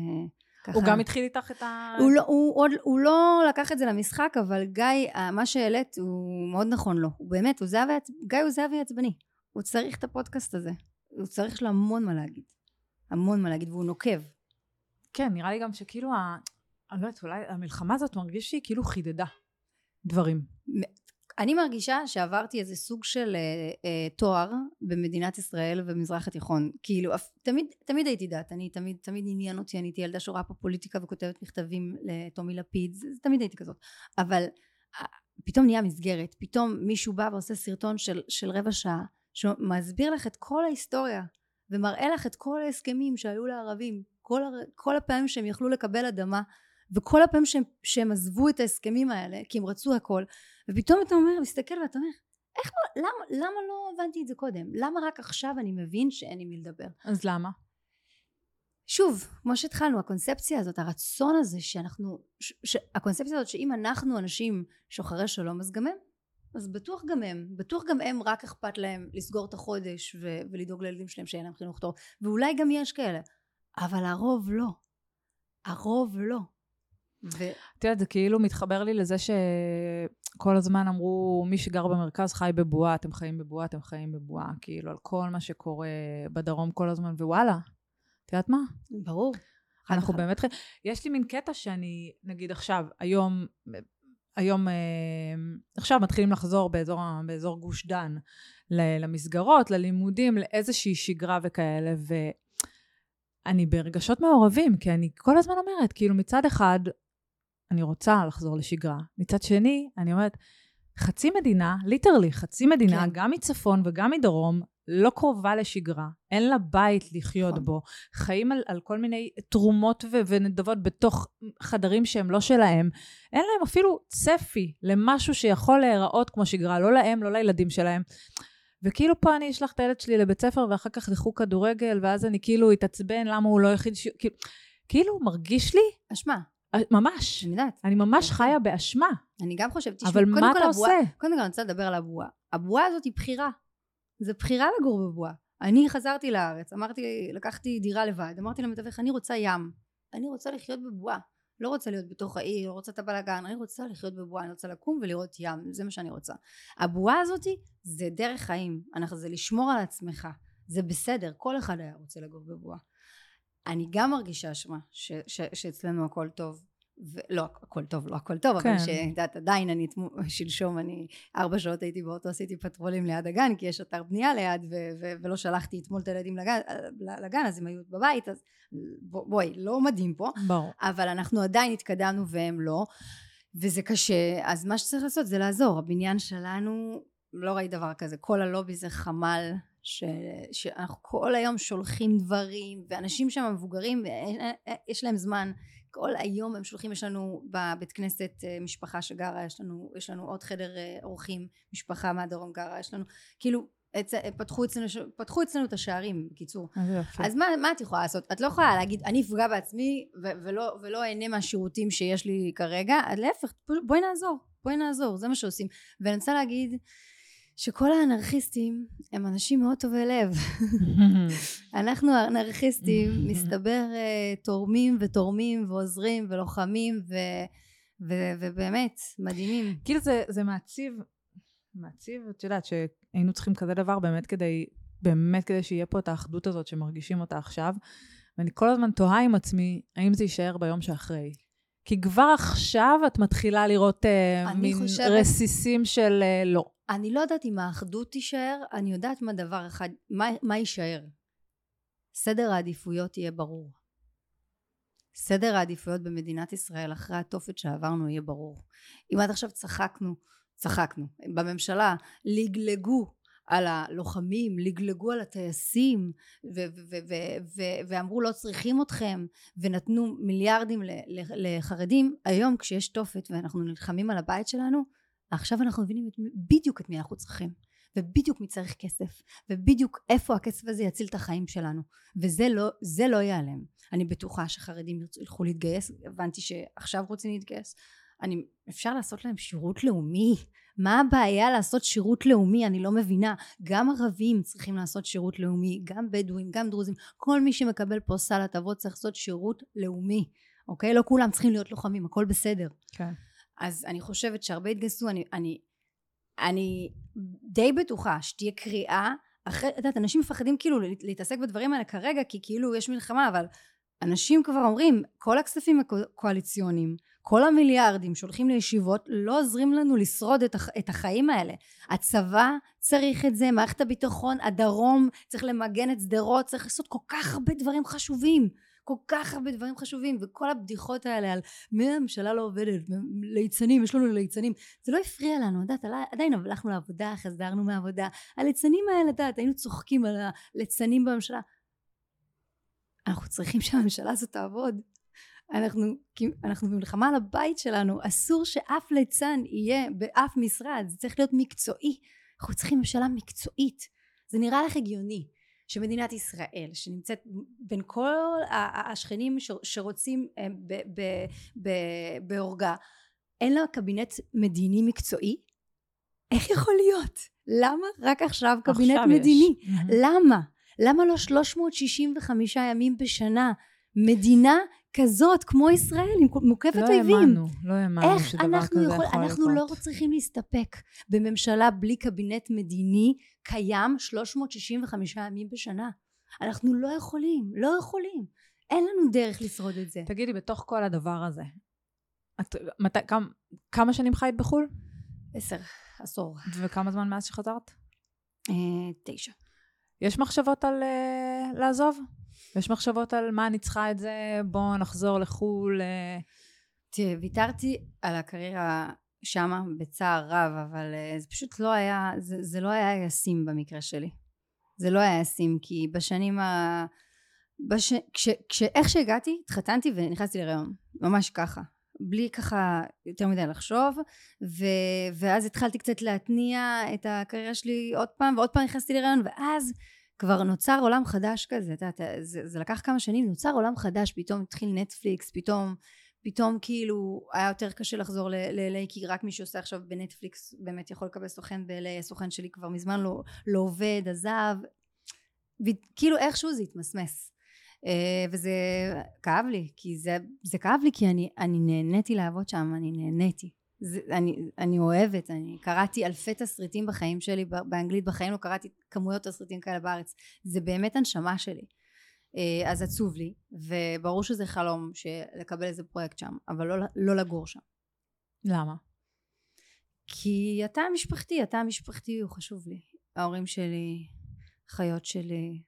ככה. הוא גם התחיל איתך את ה... הוא לא, הוא, עוד, הוא לא לקח את זה למשחק, אבל גיא, אה, מה שהעלית הוא מאוד נכון לו. הוא באמת, הוא זהבי, גיא הוא זהבי עצבני. הוא צריך את הפודקאסט הזה. הוא צריך, יש לו המון מה להגיד. המון מה להגיד, והוא נוקב. כן, נראה לי גם שכאילו, ה... אני לא יודעת, אולי המלחמה הזאת מרגיש שהיא כאילו חידדה דברים. אני מרגישה שעברתי איזה סוג של אה, אה, תואר במדינת ישראל ובמזרח התיכון. כאילו, אפ- תמיד, תמיד הייתי דת, אני תמיד, תמיד עניין אותי, אני הייתי ילדה שרואה פה פוליטיקה וכותבת מכתבים לטומי לפיד, זה, זה, תמיד הייתי כזאת. אבל אה, פתאום נהיה מסגרת, פתאום מישהו בא ועושה סרטון של, של רבע שעה, שמסביר לך את כל ההיסטוריה, ומראה לך את כל ההסכמים שהיו לערבים, כל, הר, כל הפעמים שהם יכלו לקבל אדמה, וכל הפעמים שהם, שהם עזבו את ההסכמים האלה, כי הם רצו הכל, ופתאום אתה אומר, מסתכל ואתה אומר, איך לא, למה, למה לא הבנתי את זה קודם? למה רק עכשיו אני מבין שאין עם מי לדבר? אז למה? שוב, כמו שהתחלנו, הקונספציה הזאת, הרצון הזה שאנחנו, ש, ש, הקונספציה הזאת שאם אנחנו אנשים שוחרי שלום, אז גם הם. אז בטוח גם הם, בטוח גם הם רק אכפת להם לסגור את החודש ו, ולדאוג לילדים שלהם שאין להם חינוך טוב, ואולי גם יש כאלה, אבל הרוב לא. הרוב לא. ו... את יודעת, זה כאילו מתחבר לי לזה שכל הזמן אמרו, מי שגר במרכז חי בבועה, אתם חיים בבועה, אתם חיים בבועה, כאילו, על כל מה שקורה בדרום כל הזמן, ווואלה, את יודעת מה? ברור. אנחנו וחלק. באמת. יש לי מין קטע שאני, נגיד עכשיו, היום, היום, אה, עכשיו מתחילים לחזור באזור, באזור גוש דן למסגרות, ללימודים, לאיזושהי שגרה וכאלה, ואני ברגשות מעורבים, כי אני כל הזמן אומרת, כאילו מצד אחד, אני רוצה לחזור לשגרה, מצד שני, אני אומרת, חצי מדינה, ליטרלי חצי מדינה, כן. גם מצפון וגם מדרום, לא קרובה לשגרה, אין לה בית לחיות נכון. בו, חיים על, על כל מיני תרומות ו- ונדבות בתוך חדרים שהם לא שלהם, אין להם אפילו צפי למשהו שיכול להיראות כמו שגרה, לא להם, לא לילדים שלהם. וכאילו פה אני אשלח את הילד שלי לבית ספר ואחר כך לחוג כדורגל, ואז אני כאילו אתעצבן למה הוא לא יחיד ש... כאילו, כאילו מרגיש לי... אשמה. אה, ממש. אני יודעת. אני ממש חיה באשמה. אני גם חושבת, תשמעו, אבל מה אתה עושה? קודם כל אני רוצה לדבר על הבועה. הבועה הזאת היא בחירה. זה בחירה לגור בבועה. אני חזרתי לארץ, אמרתי, לקחתי דירה לבד, אמרתי למתווך, אני רוצה ים. אני רוצה לחיות בבועה. לא רוצה להיות בתוך העיר, לא רוצה את הבלאגן, אני רוצה לחיות בבועה, אני רוצה לקום ולראות ים, זה מה שאני רוצה. הבועה הזאתי זה דרך חיים, אנחנו, זה לשמור על עצמך, זה בסדר, כל אחד היה רוצה לגור בבועה. אני גם מרגישה אשמה שאצלנו הכל טוב, ולא הכל טוב לא הכל טוב כן. אבל שאת יודעת עדיין אני <laughs> שלשום אני ארבע שעות הייתי באוטו עשיתי פטרולים ליד הגן כי יש אתר בנייה ליד ו- ו- ולא שלחתי אתמול את הילדים לגן, לגן אז הם היו בבית אז ב- בואי לא מדהים פה ברור. אבל אנחנו עדיין התקדמנו והם לא וזה קשה אז מה שצריך לעשות זה לעזור הבניין שלנו לא ראית דבר כזה כל הלובי זה חמל ש, שאנחנו כל היום שולחים דברים ואנשים שם מבוגרים יש להם זמן כל היום הם שולחים, יש לנו בבית כנסת אה, משפחה שגרה, יש לנו, יש לנו עוד חדר אה, אורחים, משפחה מהדרום גרה, יש לנו, כאילו, אצ... פתחו, אצלנו, פתחו אצלנו את השערים, בקיצור. אז מה, מה את יכולה לעשות? את לא יכולה להגיד, אני אפגע בעצמי ו- ולא, ולא אהנה מהשירותים שיש לי כרגע, להפך, בואי נעזור, בואי נעזור, זה מה שעושים. ואני רוצה להגיד, שכל האנרכיסטים הם אנשים מאוד טובי לב. <laughs> אנחנו האנרכיסטים, <laughs> מסתבר, אה, תורמים ותורמים ועוזרים ולוחמים ו... ו- ובאמת, מדהימים. כאילו זה, זה מעציב, מעציב, את יודעת שהיינו צריכים כזה דבר באמת כדי, באמת כדי שיהיה פה את האחדות הזאת שמרגישים אותה עכשיו. ואני כל הזמן תוהה עם עצמי, האם זה יישאר ביום שאחרי. כי כבר עכשיו את מתחילה לראות uh, מין חושבת... רסיסים של uh, לא. אני לא יודעת אם האחדות תישאר, אני יודעת מה דבר אחד, מה, מה יישאר. סדר העדיפויות יהיה ברור. סדר העדיפויות במדינת ישראל אחרי התופת שעברנו יהיה ברור. אם עד עכשיו צחקנו, צחקנו, בממשלה לגלגו על הלוחמים, לגלגו על הטייסים ואמרו לא צריכים אתכם ונתנו מיליארדים לחרדים, היום כשיש תופת ואנחנו נלחמים על הבית שלנו, עכשיו אנחנו מבינים את, בדיוק את מי אנחנו צריכים ובדיוק מי צריך כסף ובדיוק איפה הכסף הזה יציל את החיים שלנו וזה לא, לא ייעלם. אני בטוחה שחרדים ילכו להתגייס הבנתי שעכשיו רוצים להתגייס. אני, אפשר לעשות להם שירות לאומי מה הבעיה לעשות שירות לאומי? אני לא מבינה. גם ערבים צריכים לעשות שירות לאומי גם בדואים גם דרוזים. כל מי שמקבל פה סל הטבות צריך לעשות שירות לאומי אוקיי? לא כולם צריכים להיות לוחמים הכל בסדר. כן. אז אני חושבת שהרבה התגייסו, אני, אני, אני די בטוחה שתהיה קריאה, אחרי, את יודעת, אנשים מפחדים כאילו להתעסק בדברים האלה כרגע, כי כאילו יש מלחמה, אבל אנשים כבר אומרים, כל הכספים הקואליציוניים, כל המיליארדים שהולכים לישיבות, לא עוזרים לנו לשרוד את, הח, את החיים האלה. הצבא צריך את זה, מערכת הביטחון, הדרום, צריך למגן את שדרות, צריך לעשות כל כך הרבה דברים חשובים. כל כך הרבה דברים חשובים וכל הבדיחות האלה על מי הממשלה לא עובדת ליצנים יש לנו ליצנים זה לא הפריע לנו את יודעת עדיין הלכנו לעבודה חזרנו מהעבודה הליצנים האלה את יודעת היינו צוחקים על הליצנים בממשלה אנחנו צריכים שהממשלה הזאת תעבוד אנחנו, אנחנו במלחמה על הבית שלנו אסור שאף ליצן יהיה באף משרד זה צריך להיות מקצועי אנחנו צריכים ממשלה מקצועית זה נראה לך הגיוני שמדינת ישראל שנמצאת בין כל השכנים שרוצים אה, בהורגה אין לה קבינט מדיני מקצועי? איך יכול להיות? למה רק עכשיו קבינט עכשיו מדיני? יש. למה? למה לא 365 ימים בשנה? מדינה כזאת כמו ישראל עם מוקפת לא אויבים. לא האמנו, לא האמנו שדבר כזה יכול, לקרות. אנחנו לא צריכים להסתפק בממשלה בלי קבינט מדיני קיים 365 ימים בשנה. אנחנו לא יכולים, לא יכולים. אין לנו דרך לשרוד את זה. תגידי, בתוך כל הדבר הזה, את, מת, כמה, כמה שנים חיית בחו"ל? עשר, עשור. וכמה זמן מאז שחזרת? אה, תשע. יש מחשבות על uh, לעזוב? יש מחשבות על מה אני צריכה את זה, בואו נחזור לחו"ל? Uh... תראה, ויתרתי על הקריירה שמה בצער רב, אבל uh, זה פשוט לא היה, זה, זה לא היה ישים במקרה שלי. זה לא היה ישים, כי בשנים ה... בש... כש... כש... איך שהגעתי, התחתנתי ונכנסתי להיריון. ממש ככה. בלי ככה יותר מדי לחשוב ו... ואז התחלתי קצת להתניע את הקריירה שלי עוד פעם ועוד פעם נכנסתי להיריון ואז כבר נוצר עולם חדש כזה, אתה יודע, זה, זה לקח כמה שנים, נוצר עולם חדש, פתאום התחיל נטפליקס, פתאום, פתאום כאילו היה יותר קשה לחזור ל-LA, כי רק מי שעושה עכשיו בנטפליקס באמת יכול לקבל סוכן ב-LA, הסוכן שלי כבר מזמן לא, לא עובד, עזב, וכאילו איכשהו זה התמסמס. Uh, וזה כאב לי, כי זה, זה כאב לי כי אני, אני נהניתי לעבוד שם, אני נהניתי. זה, אני, אני אוהבת, אני קראתי אלפי תסריטים בחיים שלי, באנגלית בחיים לא קראתי כמויות תסריטים כאלה בארץ, זה באמת הנשמה שלי. Uh, אז עצוב לי, וברור שזה חלום לקבל איזה פרויקט שם, אבל לא, לא לגור שם. למה? כי התא המשפחתי, התא המשפחתי הוא חשוב לי. ההורים שלי, חיות שלי,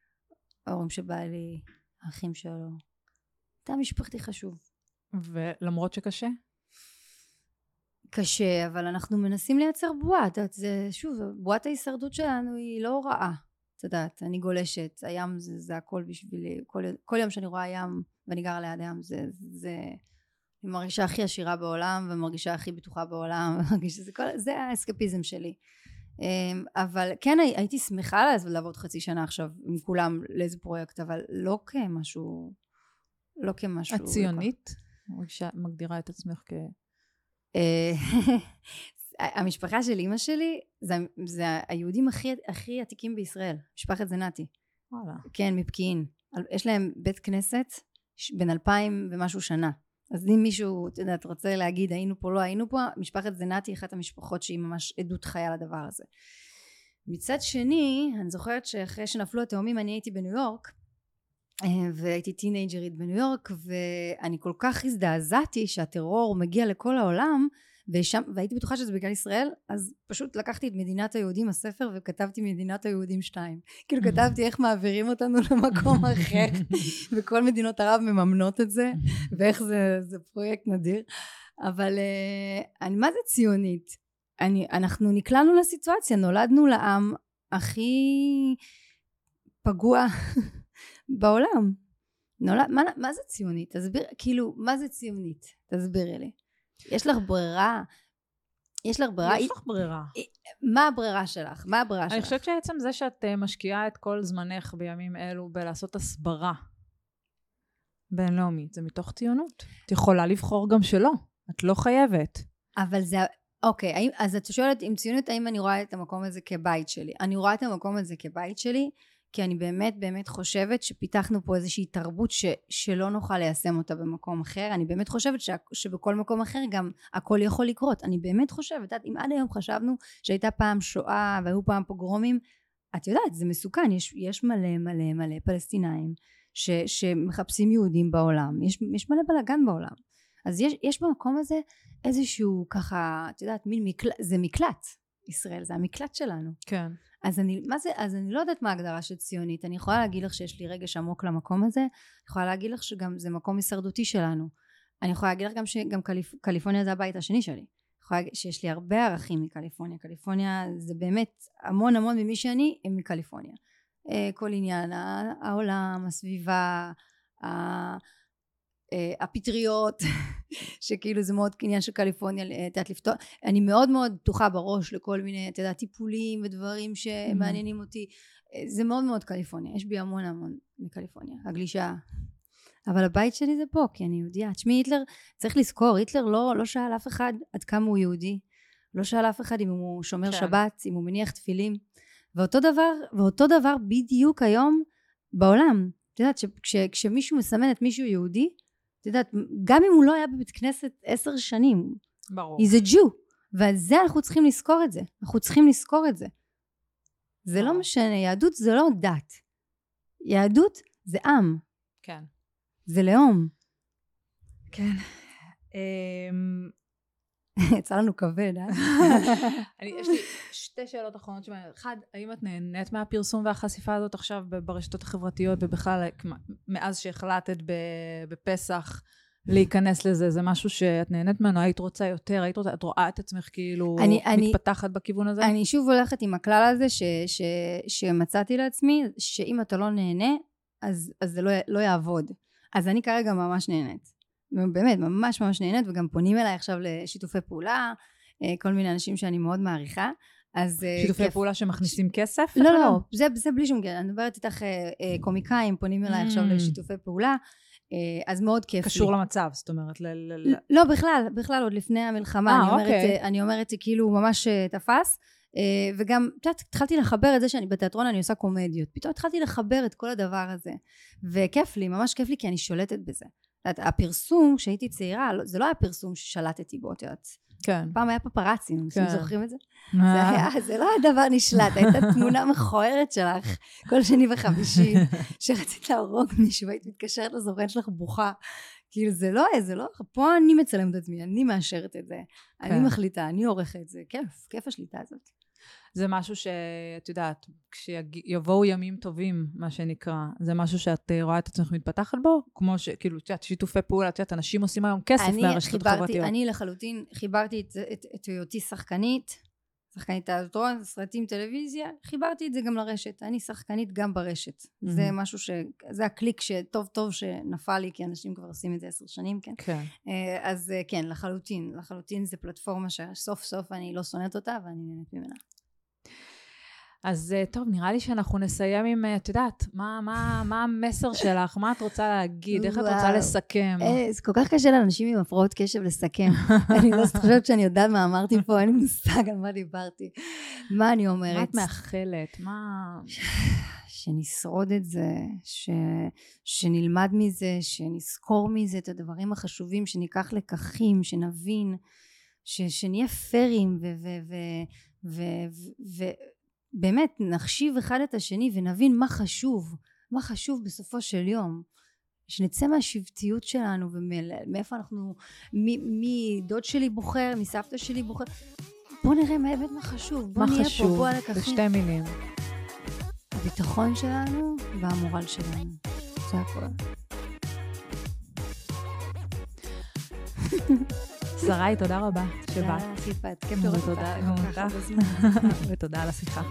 ההורים של בעלי, האחים שלו. תא משפחתי חשוב. ולמרות שקשה? קשה, אבל אנחנו מנסים לייצר בועה, את יודעת, זה, שוב, בועת ההישרדות שלנו היא לא רעה. את יודעת, אני גולשת, הים זה, זה הכל בשבילי, כל, כל יום שאני רואה ים ואני גרה ליד הים, זה, זה, אני מרגישה הכי עשירה בעולם ומרגישה הכי בטוחה בעולם, <laughs> זה, כל, זה האסקפיזם שלי. אמ, אבל כן הייתי שמחה לעבוד חצי שנה עכשיו עם כולם לאיזה פרויקט, אבל לא כמשהו, לא כמשהו... את ציונית? מגדירה את עצמך כ... אה, <laughs> המשפחה של אימא שלי זה, זה היהודים הכי, הכי עתיקים בישראל, משפחת זנתי. וואלה. כן, מפקיעין. יש להם בית כנסת בן אלפיים ומשהו שנה. אז אם מישהו, את יודעת, רוצה להגיד היינו פה, לא היינו פה, משפחת זנתי היא אחת המשפחות שהיא ממש עדות חיה לדבר הזה. מצד שני, אני זוכרת שאחרי שנפלו התאומים אני הייתי בניו יורק, אה, והייתי טינג'רית בניו יורק, ואני כל כך הזדעזעתי שהטרור מגיע לכל העולם, ושם, והייתי בטוחה שזה בגלל ישראל, אז פשוט לקחתי את מדינת היהודים הספר וכתבתי מדינת היהודים שתיים. כאילו כתבתי איך מעבירים אותנו למקום <laughs> אחר, וכל מדינות ערב מממנות את זה, ואיך זה, זה פרויקט נדיר. אבל uh, אני מה זה ציונית? אני, אנחנו נקלענו לסיטואציה, נולדנו לעם הכי פגוע <laughs> בעולם. נולד, מה, מה זה ציונית? תסביר, כאילו, מה זה ציונית? תסבירי לי. יש לך ברירה? יש לך ברירה? יש לך ברירה. מה הברירה שלך? מה הברירה שלך? אני חושבת שעצם זה שאת אה, משקיעה את כל זמנך בימים אלו בלעשות הסברה בינלאומית, זה מתוך ציונות. את יכולה לבחור גם שלא, את לא חייבת. אבל זה, אוקיי, אז את שואלת עם ציונות, האם אני רואה את המקום הזה כבית שלי? אני רואה את המקום הזה כבית שלי, כי אני באמת באמת חושבת שפיתחנו פה איזושהי תרבות ש, שלא נוכל ליישם אותה במקום אחר. אני באמת חושבת ש, שבכל מקום אחר גם הכל יכול לקרות. אני באמת חושבת את אם עד היום חשבנו שהייתה פעם שואה והיו פעם פוגרומים את יודעת זה מסוכן. יש, יש מלא מלא מלא פלסטינאים ש, שמחפשים יהודים בעולם. יש, יש מלא בלאגן בעולם. אז יש, יש במקום הזה איזשהו ככה את יודעת מין מקלט זה מקלט ישראל זה המקלט שלנו. כן אז אני, מה זה, אז אני לא יודעת מה ההגדרה של ציונית, אני יכולה להגיד לך שיש לי רגש עמוק למקום הזה, אני יכולה להגיד לך שגם זה מקום הישרדותי שלנו, אני יכולה להגיד לך גם שגם קליפ, קליפורניה זה הבית השני שלי, אני יכולה להגיד שיש לי הרבה ערכים מקליפורניה, קליפורניה זה באמת המון המון ממי שאני הם מקליפורניה, אה, כל עניין העולם, הסביבה, הפטריות <laughs> שכאילו זה מאוד עניין של קליפורניה את יודעת לפתור אני מאוד מאוד פתוחה בראש לכל מיני את יודעת טיפולים ודברים שמעניינים אותי. אה, זה מאוד מאוד קליפורניה יש בי המון המון מקליפורניה הגלישה. אבל הבית שלי זה פה כי אני יהודייה. תשמעי היטלר צריך לזכור היטלר לא, לא שאל אף אחד עד כמה הוא יהודי. לא שאל אף אחד אם הוא שומר כן. שבת אם הוא מניח תפילים ואותו דבר ואותו דבר בדיוק היום בעולם. את יודעת שכשמישהו מסמן את מישהו יהודי את יודעת, גם אם הוא לא היה בבית כנסת עשר שנים, ברור. he's a Jew, ועל זה אנחנו צריכים לזכור את זה. אנחנו צריכים לזכור את זה. זה לא משנה, יהדות זה לא דת. יהדות זה עם. כן. זה לאום. כן. <laughs> יצא לנו כבד, אה? <laughs> אני, יש לי <laughs> שתי שאלות אחרונות שמעניינות. אחד, האם את נהנית מהפרסום והחשיפה הזאת עכשיו ברשתות החברתיות ובכלל כמה- מאז שהחלטת בפסח להיכנס לזה? זה משהו שאת נהנית ממנו? היית רוצה יותר? היית רוצה, את רואה את עצמך כאילו אני- אני- מתפתחת בכיוון הזה? אני שוב הולכת עם הכלל הזה ש, ש, שמצאתי לעצמי, שאם אתה לא נהנה, אז, אז זה לא, לא יעבוד. אז אני כרגע ממש נהנית. באמת, ממש ממש נהנית, וגם פונים אליי עכשיו לשיתופי פעולה, אה, כל מיני אנשים שאני מאוד מעריכה. אז אה, שיתופי כיף. פעולה שמכניסים כסף? לא, אפילו? לא, זה, זה בלי שום קטע. אני מדברת איתך, אה, קומיקאים פונים אליי עכשיו Mm. לשיתופי פעולה, אז מאוד כיף לי. קשור למצב, זאת אומרת, ל... ל- ל- לא, בכלל, בכלל עוד לפני המלחמה. אה, אני אומרת, אוקיי. אה, אני אומרת שכאילו ממש אה, תפס. וגם, את יודעת, התחלתי לחבר את זה שאני בתיאטרון, אני עושה קומדיות. פתאום התחלתי לחבר את כל הדבר הזה. וכיף לי, ממש כיף לי, כי אני שולטת בזה. את הפרסום, כשהייתי צעירה, לא- זה לא היה פרסום ששלטתי בו, את יודעת. כן. פעם היה פפרצים, אנשים כן. זוכרים את זה? זה היה, זה לא היה דבר נשלט, הייתה תמונה מכוערת שלך כל שני וחמישי, <laughs> שרצית להרוג מישהו, והיית מתקשרת לזוכרת שלך בוכה. כאילו זה לא, זה לא, פה אני מצלמת את עצמי, אני מאשרת את זה, אני כן. מחליטה, אני עורכת, זה כיף, כיף השליטה הזאת. זה משהו שאת יודעת, כשיבואו ימים טובים, מה שנקרא, זה משהו שאת אה, רואה את עצמך מתפתחת בו? כמו שכאילו, את יודעת, שיתופי פעולה, את יודעת, אנשים עושים היום כסף מהרשתות החברתיות. אני לחלוטין חיברתי את, את, את היותי שחקנית, שחקנית תיאטרון, סרטים, טלוויזיה, חיברתי את זה גם לרשת. אני שחקנית גם ברשת. זה מהמם. משהו ש... זה הקליק שטוב טוב שנפל לי, כי אנשים כבר עושים את זה עשר שנים, כן. כן. אה, אז אה, כן, לחלוטין. לחלוטין זה פלטפורמה שסוף סוף אני לא שונאת אותה ואני נהנית ממנה. אז אה, טוב, נראה לי שאנחנו נסיים עם, אה, את יודעת, מה, מה, מה המסר שלך? מה את רוצה להגיד? איך את רוצה וואו. לסכם? אה, זה כל כך קשה לאנשים עם הפרעות קשב לסכם. <laughs> אני לא חושבת שאני יודעת מה אמרתי פה, אין לי מושג על מה דיברתי. מה אני מה אומרת? את מאחלת? מה... <sighs> שנשרוד את זה, ש... שנלמד מזה, שנזכור מזה את הדברים החשובים, שניקח לקחים, שנבין, ש... שנהיה פיירים ובאמת נחשיב אחד את השני ונבין מה חשוב, מה חשוב בסופו של יום. שנצא מהשבטיות שלנו ומאיפה אנחנו, מ- מי דוד שלי בוחר, מסבתא שלי בוחר. בוא נראה מה באמת מה חשוב, בוא מה נהיה פה, חשוב? בוא הלקחים. בשתי מילים. הביטחון שלנו והמורל שלנו. זה הכל. שרי, תודה רבה שבאת. תודה יפעת. כיף לראות אותך. <laughs> ותודה על השיחה.